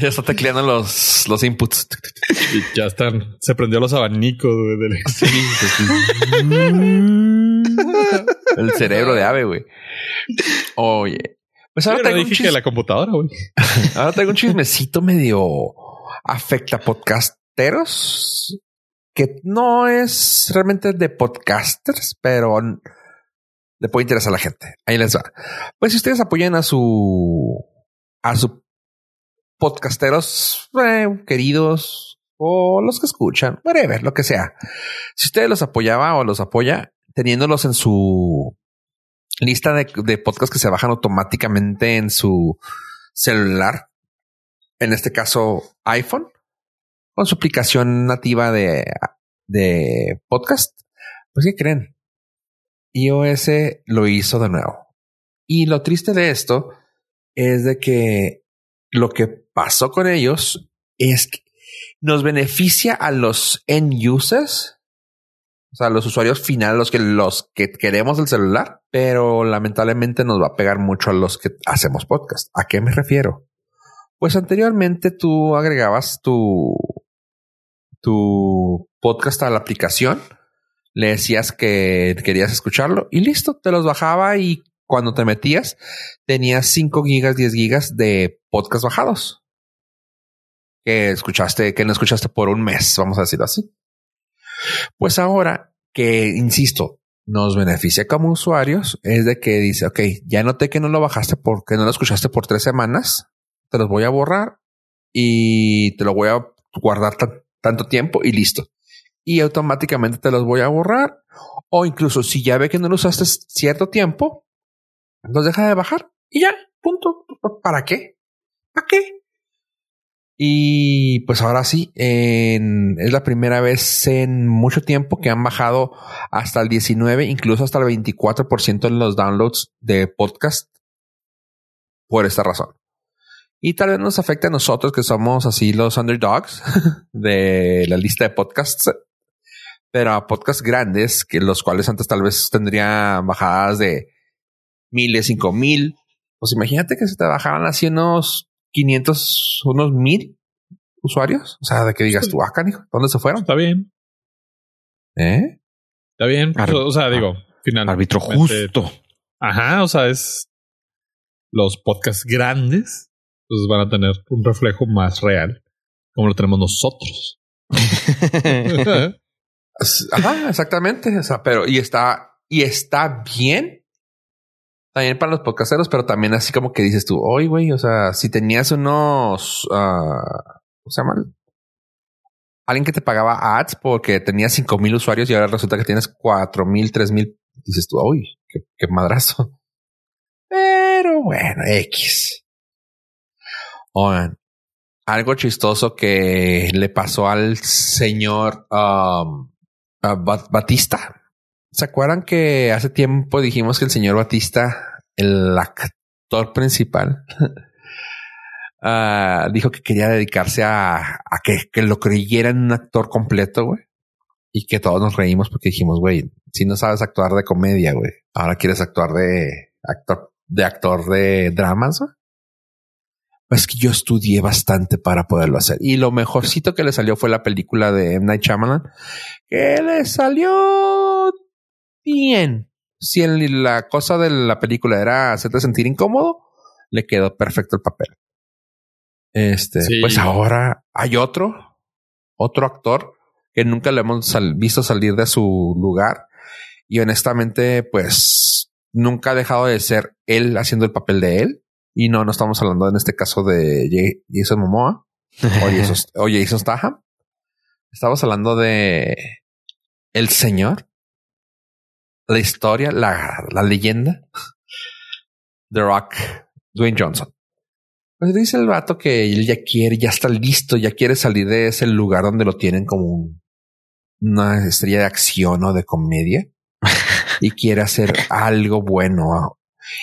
Ya está tecleando los, los inputs. y ya están. Se prendió los abanicos güey, del... El cerebro de ave, güey. Oye. Pues ahora Pero traigo, un que la computadora, güey. ahora traigo un chismecito medio afecta podcasteros que no es realmente de podcasters, pero le puede interesar a la gente. Ahí les va. Pues si ustedes apoyan a su a su podcasteros eh, queridos o los que escuchan, whatever, lo que sea. Si ustedes los apoyaba o los apoya teniéndolos en su lista de, podcasts que se bajan automáticamente en su celular, en este caso iPhone, con su aplicación nativa de, de podcast, pues ¿qué creen? iOS lo hizo de nuevo. Y lo triste de esto es de que lo que pasó con ellos es que nos beneficia a los end users, o sea, los usuarios finales, los que los que queremos el celular, pero lamentablemente nos va a pegar mucho a los que hacemos podcast. ¿A qué me refiero? Pues anteriormente tú agregabas tu tu podcast a la aplicación, le decías que querías escucharlo y listo, te los bajaba y cuando te metías tenías 5 gigas, 10 gigas de podcast bajados que escuchaste, que no escuchaste por un mes, vamos a decirlo así. Pues ahora que, insisto, nos beneficia como usuarios es de que dice, ok, ya noté que no lo bajaste porque no lo escuchaste por tres semanas, te los voy a borrar y te lo voy a guardar tan- tanto tiempo y listo. Y automáticamente te los voy a borrar. O incluso si ya ve que no lo usaste cierto tiempo, los deja de bajar y ya, punto. ¿Para qué? ¿Para qué? Y pues ahora sí, es la primera vez en mucho tiempo que han bajado hasta el 19, incluso hasta el 24% en los downloads de podcast por esta razón. Y tal vez nos afecte a nosotros que somos así los underdogs de la lista de podcasts, pero a podcasts grandes, que los cuales antes tal vez tendrían bajadas de miles, cinco mil. Pues imagínate que se te bajaran así unos 500, unos mil usuarios. O sea, de que digas tú, ah, canijo, ¿dónde se fueron? Está bien. ¿Eh? Está bien. Ar- o sea, digo, finalmente. Árbitro justo. Ajá, o sea, es los podcasts grandes, pues van a tener un reflejo más real, como lo tenemos nosotros. Ajá, exactamente. O sea, pero y está, y está bien. También para los podcasteros, pero también así como que dices tú, oye, güey, o sea, si tenías unos, ah, ¿cómo se llaman? Alguien que te pagaba ads porque tenías cinco mil usuarios y ahora resulta que tienes cuatro mil, tres mil, dices tú, uy, qué, madrazo. Pero bueno, X. Oigan, algo chistoso que le pasó al señor um, Batista. ¿Se acuerdan que hace tiempo dijimos que el señor Batista el actor principal, ah, dijo que quería dedicarse a, que, lo creyeran un actor completo, güey. Y que todos nos reímos porque dijimos, güey, si no sabes actuar de comedia, güey, ahora quieres actuar de actor, de actor de dramas, güey. Pues que yo estudié bastante para poderlo hacer. Y lo mejorcito que le salió fue la película de M. Night Shyamalan, que le salió bien. Si la cosa de la película era hacerte sentir incómodo, le quedó perfecto el papel. Este, pues ahora hay otro, otro actor que nunca le hemos visto salir de su lugar. Y honestamente, pues nunca ha dejado de ser él haciendo el papel de él. Y no, no estamos hablando en este caso de Jason Momoa o Jason, Statham. Estamos hablando de el señor, la historia, la, la leyenda, The Rock, Dwayne Johnson. Pues dice el vato que él ya quiere, ya está listo, ya quiere salir de ese lugar donde lo tienen como una estrella de acción o de comedia y quiere hacer algo bueno.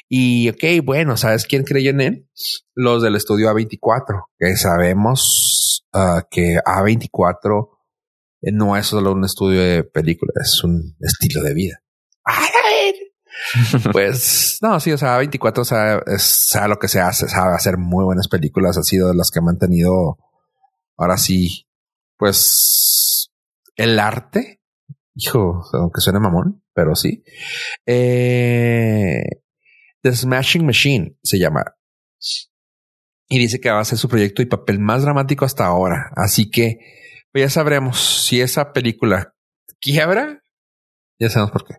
Y ok, bueno, ¿sabes quién creyó en él? Los del estudio A24, que sabemos uh, que A24 no es solo un estudio de películas, es un estilo de vida. pues no, sí, o sea, A24 sabe, sabe lo que se hace, sabe hacer muy buenas películas, ha sido de las que ha mantenido ahora sí, pues el arte, hijo, aunque suene mamón, pero sí. Eh, The Smashing Machine se llama. Y dice que va a ser su proyecto y papel más dramático hasta ahora. Así que pues ya sabremos si esa película quiebra. Ya sabemos por qué.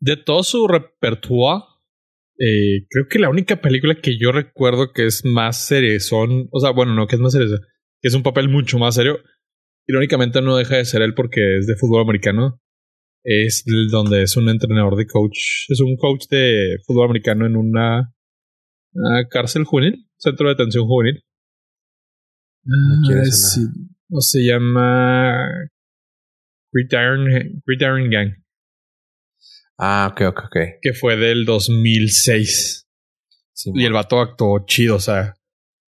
De todo su repertorio, eh, creo que la única película que yo recuerdo que es más serio son, o sea, bueno, no que es más serio, que es un papel mucho más serio. Irónicamente no deja de ser él porque es de fútbol americano. Es donde es un entrenador de coach, es un coach de fútbol americano en una, cárcel juvenil, centro de detención juvenil. Ah, o se llama Gridiron Gang. Ah, ok, ok, ok. Que fue del 2006. y el vato actuó chido, o sea,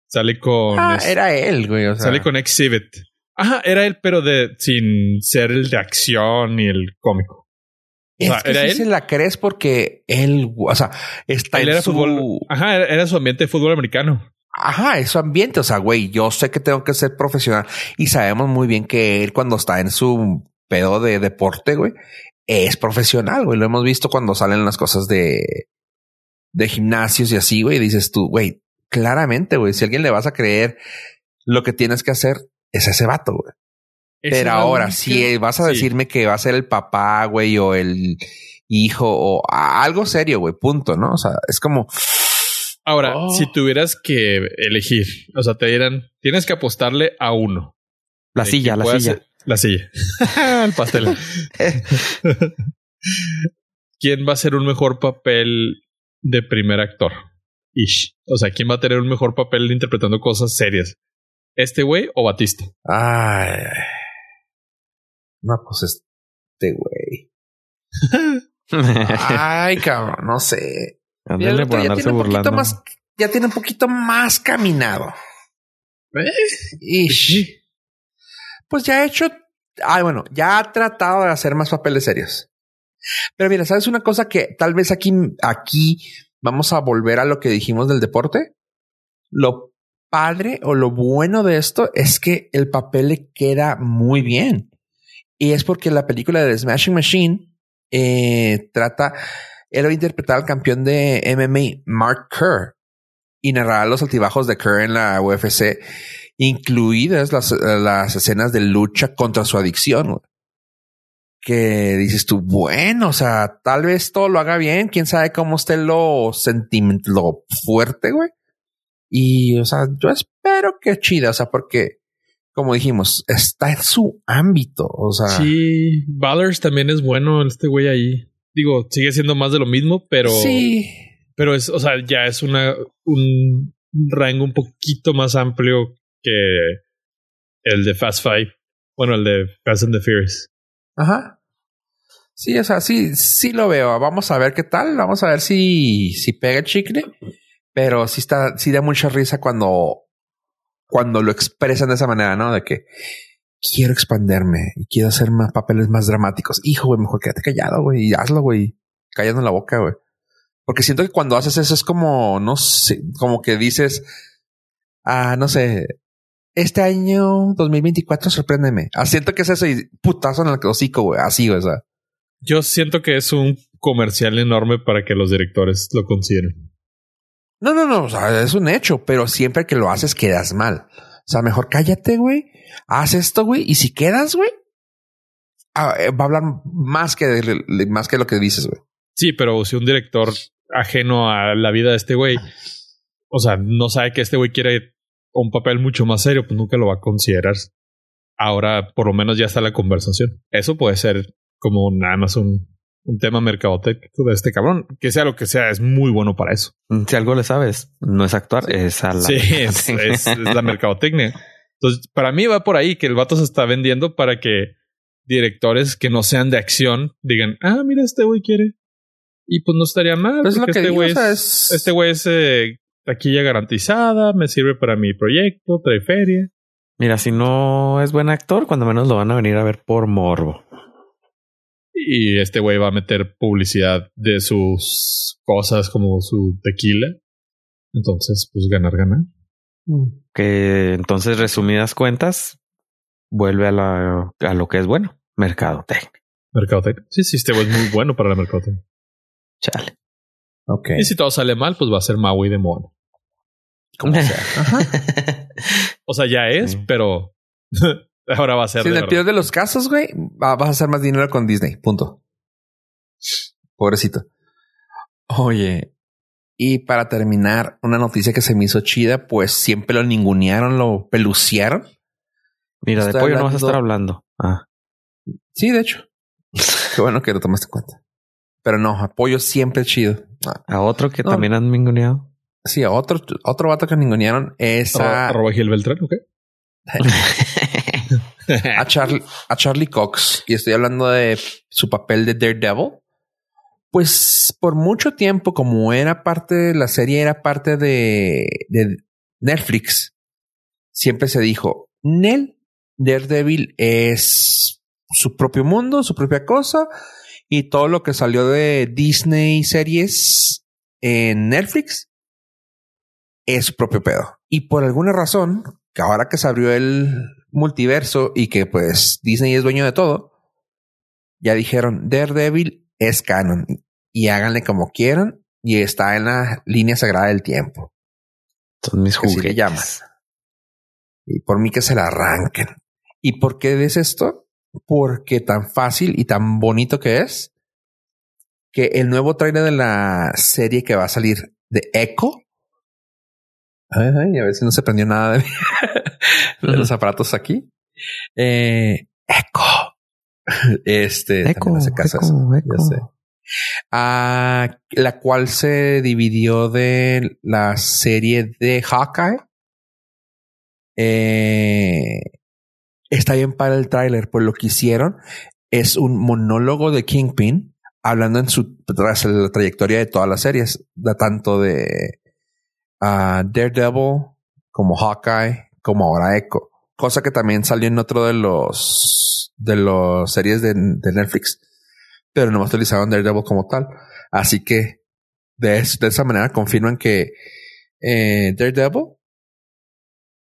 sale con... Ah, era él, güey. O sea. Sale con Exhibit. Ajá, era él, pero de sin ser el de acción y el cómico. O sea, era él. se la crees porque él, o sea, está en su... fútbol. Ajá, era, su ambiente de fútbol americano. Ajá, es su ambiente. O sea, güey, yo sé que tengo que ser profesional y sabemos muy bien que él cuando está en su pedo de deporte, güey, es profesional, güey. Lo hemos visto cuando salen las cosas de, de gimnasios y así, güey. Dices tú, güey, claramente, güey, si a alguien le vas a creer lo que tienes que hacer, es ese vato, güey. Pero ahora, si vas a decirme que va a ser el papá, güey, o el hijo, o algo serio, güey, punto, ¿no? O sea, es como... Ahora, oh. si tuvieras que elegir, o sea, te dirán, tienes que apostarle a uno. La silla, la silla. La silla. el pastel. ¿Quién va a ser un mejor papel de primer actor? Ish. O sea, ¿quién va a tener un mejor papel interpretando cosas serias? ¿Este güey o Batista? Ay. No, pues este güey. Ay, cabrón, no sé. ya, por ya tiene un poquito más, ya tiene un poquito más caminado. ¿Eh? Pues ya ha hecho, ay, bueno, ya ha tratado de hacer más papeles serios. Pero mira, ¿sabes una cosa que tal vez aquí, aquí vamos a volver a lo que dijimos del deporte? Lo padre o lo bueno de esto es que el papel le queda muy bien. Y es porque la película de Smashing Machine eh, trata, él va a interpretar al campeón de MMA, Mark Kerr, y narrará los altibajos de Kerr en la UFC, incluidas las, las escenas de lucha contra su adicción. Que dices tú, bueno, o sea, tal vez todo lo haga bien, quién sabe cómo esté lo sentimiento, lo fuerte, güey. Y, o sea, yo espero que chida, o sea, porque, como dijimos, está en su ámbito, o sea. Sí, Ballers también es bueno, este güey ahí. Digo, sigue siendo más de lo mismo, pero. Sí. Pero es, o sea, ya es una, un rango un poquito más amplio que el de Fast Five. Bueno, el de Fast and the Furious. Ajá. Sí, o sea, sí, sí lo veo. Vamos a ver qué tal. Vamos a ver si, si pega el chicle. Pero sí está, sí da mucha risa cuando, cuando lo expresan de esa manera, ¿no? De que quiero expanderme y quiero hacer más papeles más dramáticos. Hijo, güey, mejor quédate callado, güey, y hazlo, güey. Callando la boca, güey. Porque siento que cuando haces eso es como, no sé, como que dices, ah, no sé, este año 2024 sorpréndeme. Ah, siento que es eso y putazo en el hocico, güey. Así, güey. O sea. Yo siento que es un comercial enorme para que los directores lo consideren. No, no, no. O sea, es un hecho, pero siempre que lo haces quedas mal. O sea, mejor cállate, güey. Haz esto, güey. Y si quedas, güey, ah, eh, va a hablar más que, más que lo que dices, güey. Sí, pero si un director ajeno a la vida de este güey, o sea, no sabe que este güey quiere un papel mucho más serio, pues nunca lo va a considerar. Ahora, por lo menos ya está la conversación. Eso puede ser como nada más un, un tema mercadotécnico de este cabrón. Que sea lo que sea, es muy bueno para eso. Si algo le sabes, no es actuar, es a la... Sí, es, es, la mercadotecnia. Entonces, para mí va por ahí que el vato se está vendiendo para que directores que no sean de acción digan, ah, mira, este güey quiere. Y pues no estaría mal. Es lo que este o sea, es, es- este güey es eh, taquilla garantizada, me sirve para mi proyecto, trae feria. Mira, si no es buen actor, cuando menos lo van a venir a ver por morbo. Y este güey va a meter publicidad de sus cosas como su tequila. Entonces, pues ganar, ganar. Que entonces, resumidas cuentas, vuelve a, la, a lo que es bueno, mercadotecnia. Mercadotecnia. Sí, sí, este güey es muy bueno para la mercadotecnia. Chale. Ok. Y si todo sale mal, pues va a ser Maui de mono. Como sea. Ajá. O sea, ya es, Sí. pero ahora va a ser de en el peor de los casos, güey, va- vas a hacer más dinero con Disney. Punto. Pobrecito. Oye, y para terminar, una noticia que se me hizo chida, pues siempre lo ningunearon, lo peluciaron. Mira, de pollo no vas a estar hablando-. Ah. Sí, de hecho. Qué bueno que lo tomaste en cuenta. Pero no, apoyo siempre chido. Ah, A otro que No. también han mingoneado. Sí, otro, otro vato que ningunearon es a, arroba Gil Beltrán, ¿ok? a, Charlie, a Charlie Cox. Y estoy hablando de su papel de Daredevil. Pues por mucho tiempo, como era parte de la serie, era parte de, de Netflix, siempre se dijo, Nel, Daredevil es su propio mundo, su propia cosa, y todo lo que salió de Disney series en Netflix es su propio pedo. Y por alguna razón, que ahora que se abrió el multiverso y que pues Disney es dueño de todo, ya dijeron Daredevil es canon y háganle como quieran y está en la línea sagrada del tiempo. Son mis Que así le juguetes. llaman. Y por mí que se la arranquen. ¿Y por qué ves esto? Porque tan fácil y tan bonito que es que el nuevo trailer de la serie que va a salir de Echo. Ay, ay, a ver si no se prendió nada de, de los aparatos aquí. Eh, Echo. Este Eco, también hace caso eco, eso, ya eco. sé. Ah, la cual se dividió de la serie de Hawkeye. Eh, está bien para el tráiler, pues lo que hicieron es un monólogo de Kingpin hablando en su tras la trayectoria de todas las series, tanto de ah, Daredevil como Hawkeye como ahora Echo, cosa que también salió en otro de los de los series de, Netflix, pero no utilizaron Daredevil como tal, así que de esa manera confirman que eh, Daredevil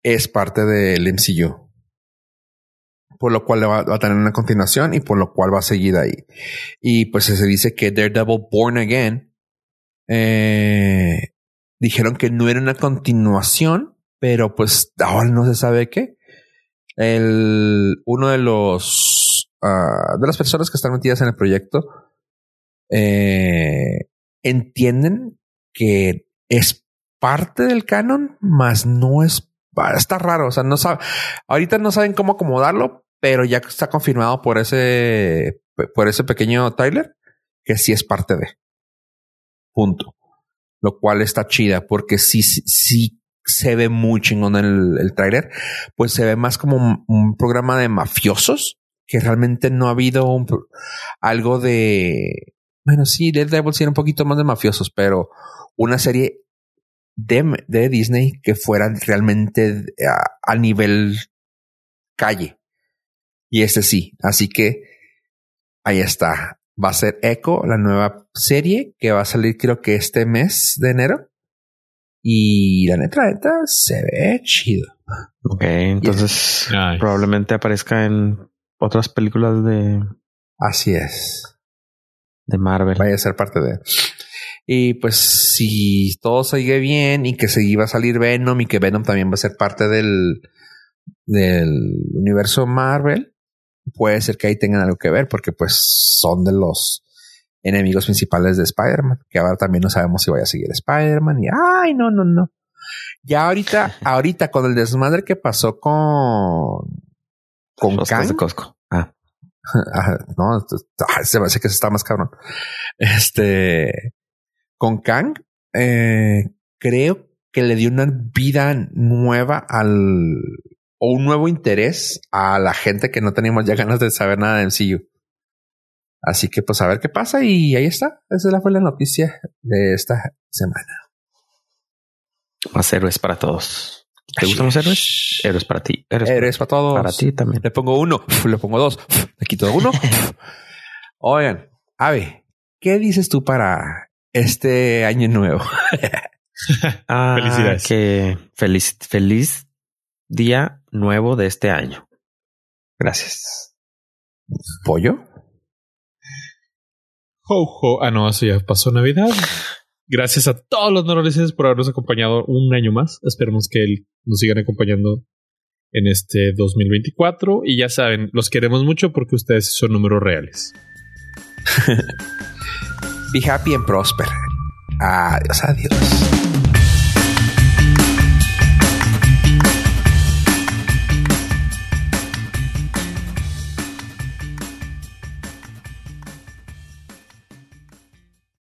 es parte del MCU. Por lo cual va, va a tener una continuación y por lo cual va a seguir ahí. Y pues se dice que Daredevil Born Again eh, dijeron que no era una continuación, pero pues ahora no se sabe qué. El, uno de los ah, de las personas que están metidas en el proyecto eh, entienden que es parte del canon, mas no es está raro. O sea, no sabe, ahorita no saben cómo acomodarlo, pero ya está confirmado por ese, por ese pequeño trailer que sí es parte de. Punto. Lo cual está chida porque sí, sí, se ve muy chingón el, el trailer. Pues se ve más como un, programa de mafiosos que realmente no ha habido un, algo de, bueno, sí, Daredevil sí era un poquito más de mafiosos, pero una serie de, de Disney que fuera realmente a, a nivel calle. Y este sí. Así que ahí está. Va a ser Echo, la nueva serie que va a salir creo que este mes de enero. Y la neta, la neta, se ve chido. Ok, entonces Nice. probablemente aparezca en otras películas de, Así es. de Marvel. Vaya a ser parte de. Y pues si todo sigue bien y que se iba a salir Venom y que Venom también va a ser parte del, del universo Marvel, puede ser que ahí tengan algo que ver porque pues son de los enemigos principales de Spider-Man, que ahora también no sabemos si vaya a seguir Spider-Man y ay, no, no, no. Ya ahorita, ahorita con el desmadre que pasó con con Los Kang, de Costco. Ah, no, se me hace que está más cabrón. Este, con Kang, eh, creo que le dio una vida nueva al, o un nuevo interés a la gente que no teníamos ya ganas de saber nada de MCU. Así que pues a ver qué pasa y ahí está. Esa fue la noticia de esta semana. más héroes para todos. ¿Te gustan los héroes? Héroes para ti. Héroes, Eres para todos. para ti también. Le pongo uno, le pongo dos, le quito uno. Oigan, Ave, ¿qué dices tú para este año nuevo? Ah, Felicidades. Que feliz, feliz día nuevo de este año. Gracias. ¿Pollo? Ho, ho. Ah, no, eso ya pasó Navidad. Gracias a todos los norolenses por habernos acompañado un año más. Esperemos que él nos sigan acompañando en este 2024. Y ya saben, los queremos mucho porque ustedes son números reales. Be happy and prosper. Adiós, adiós.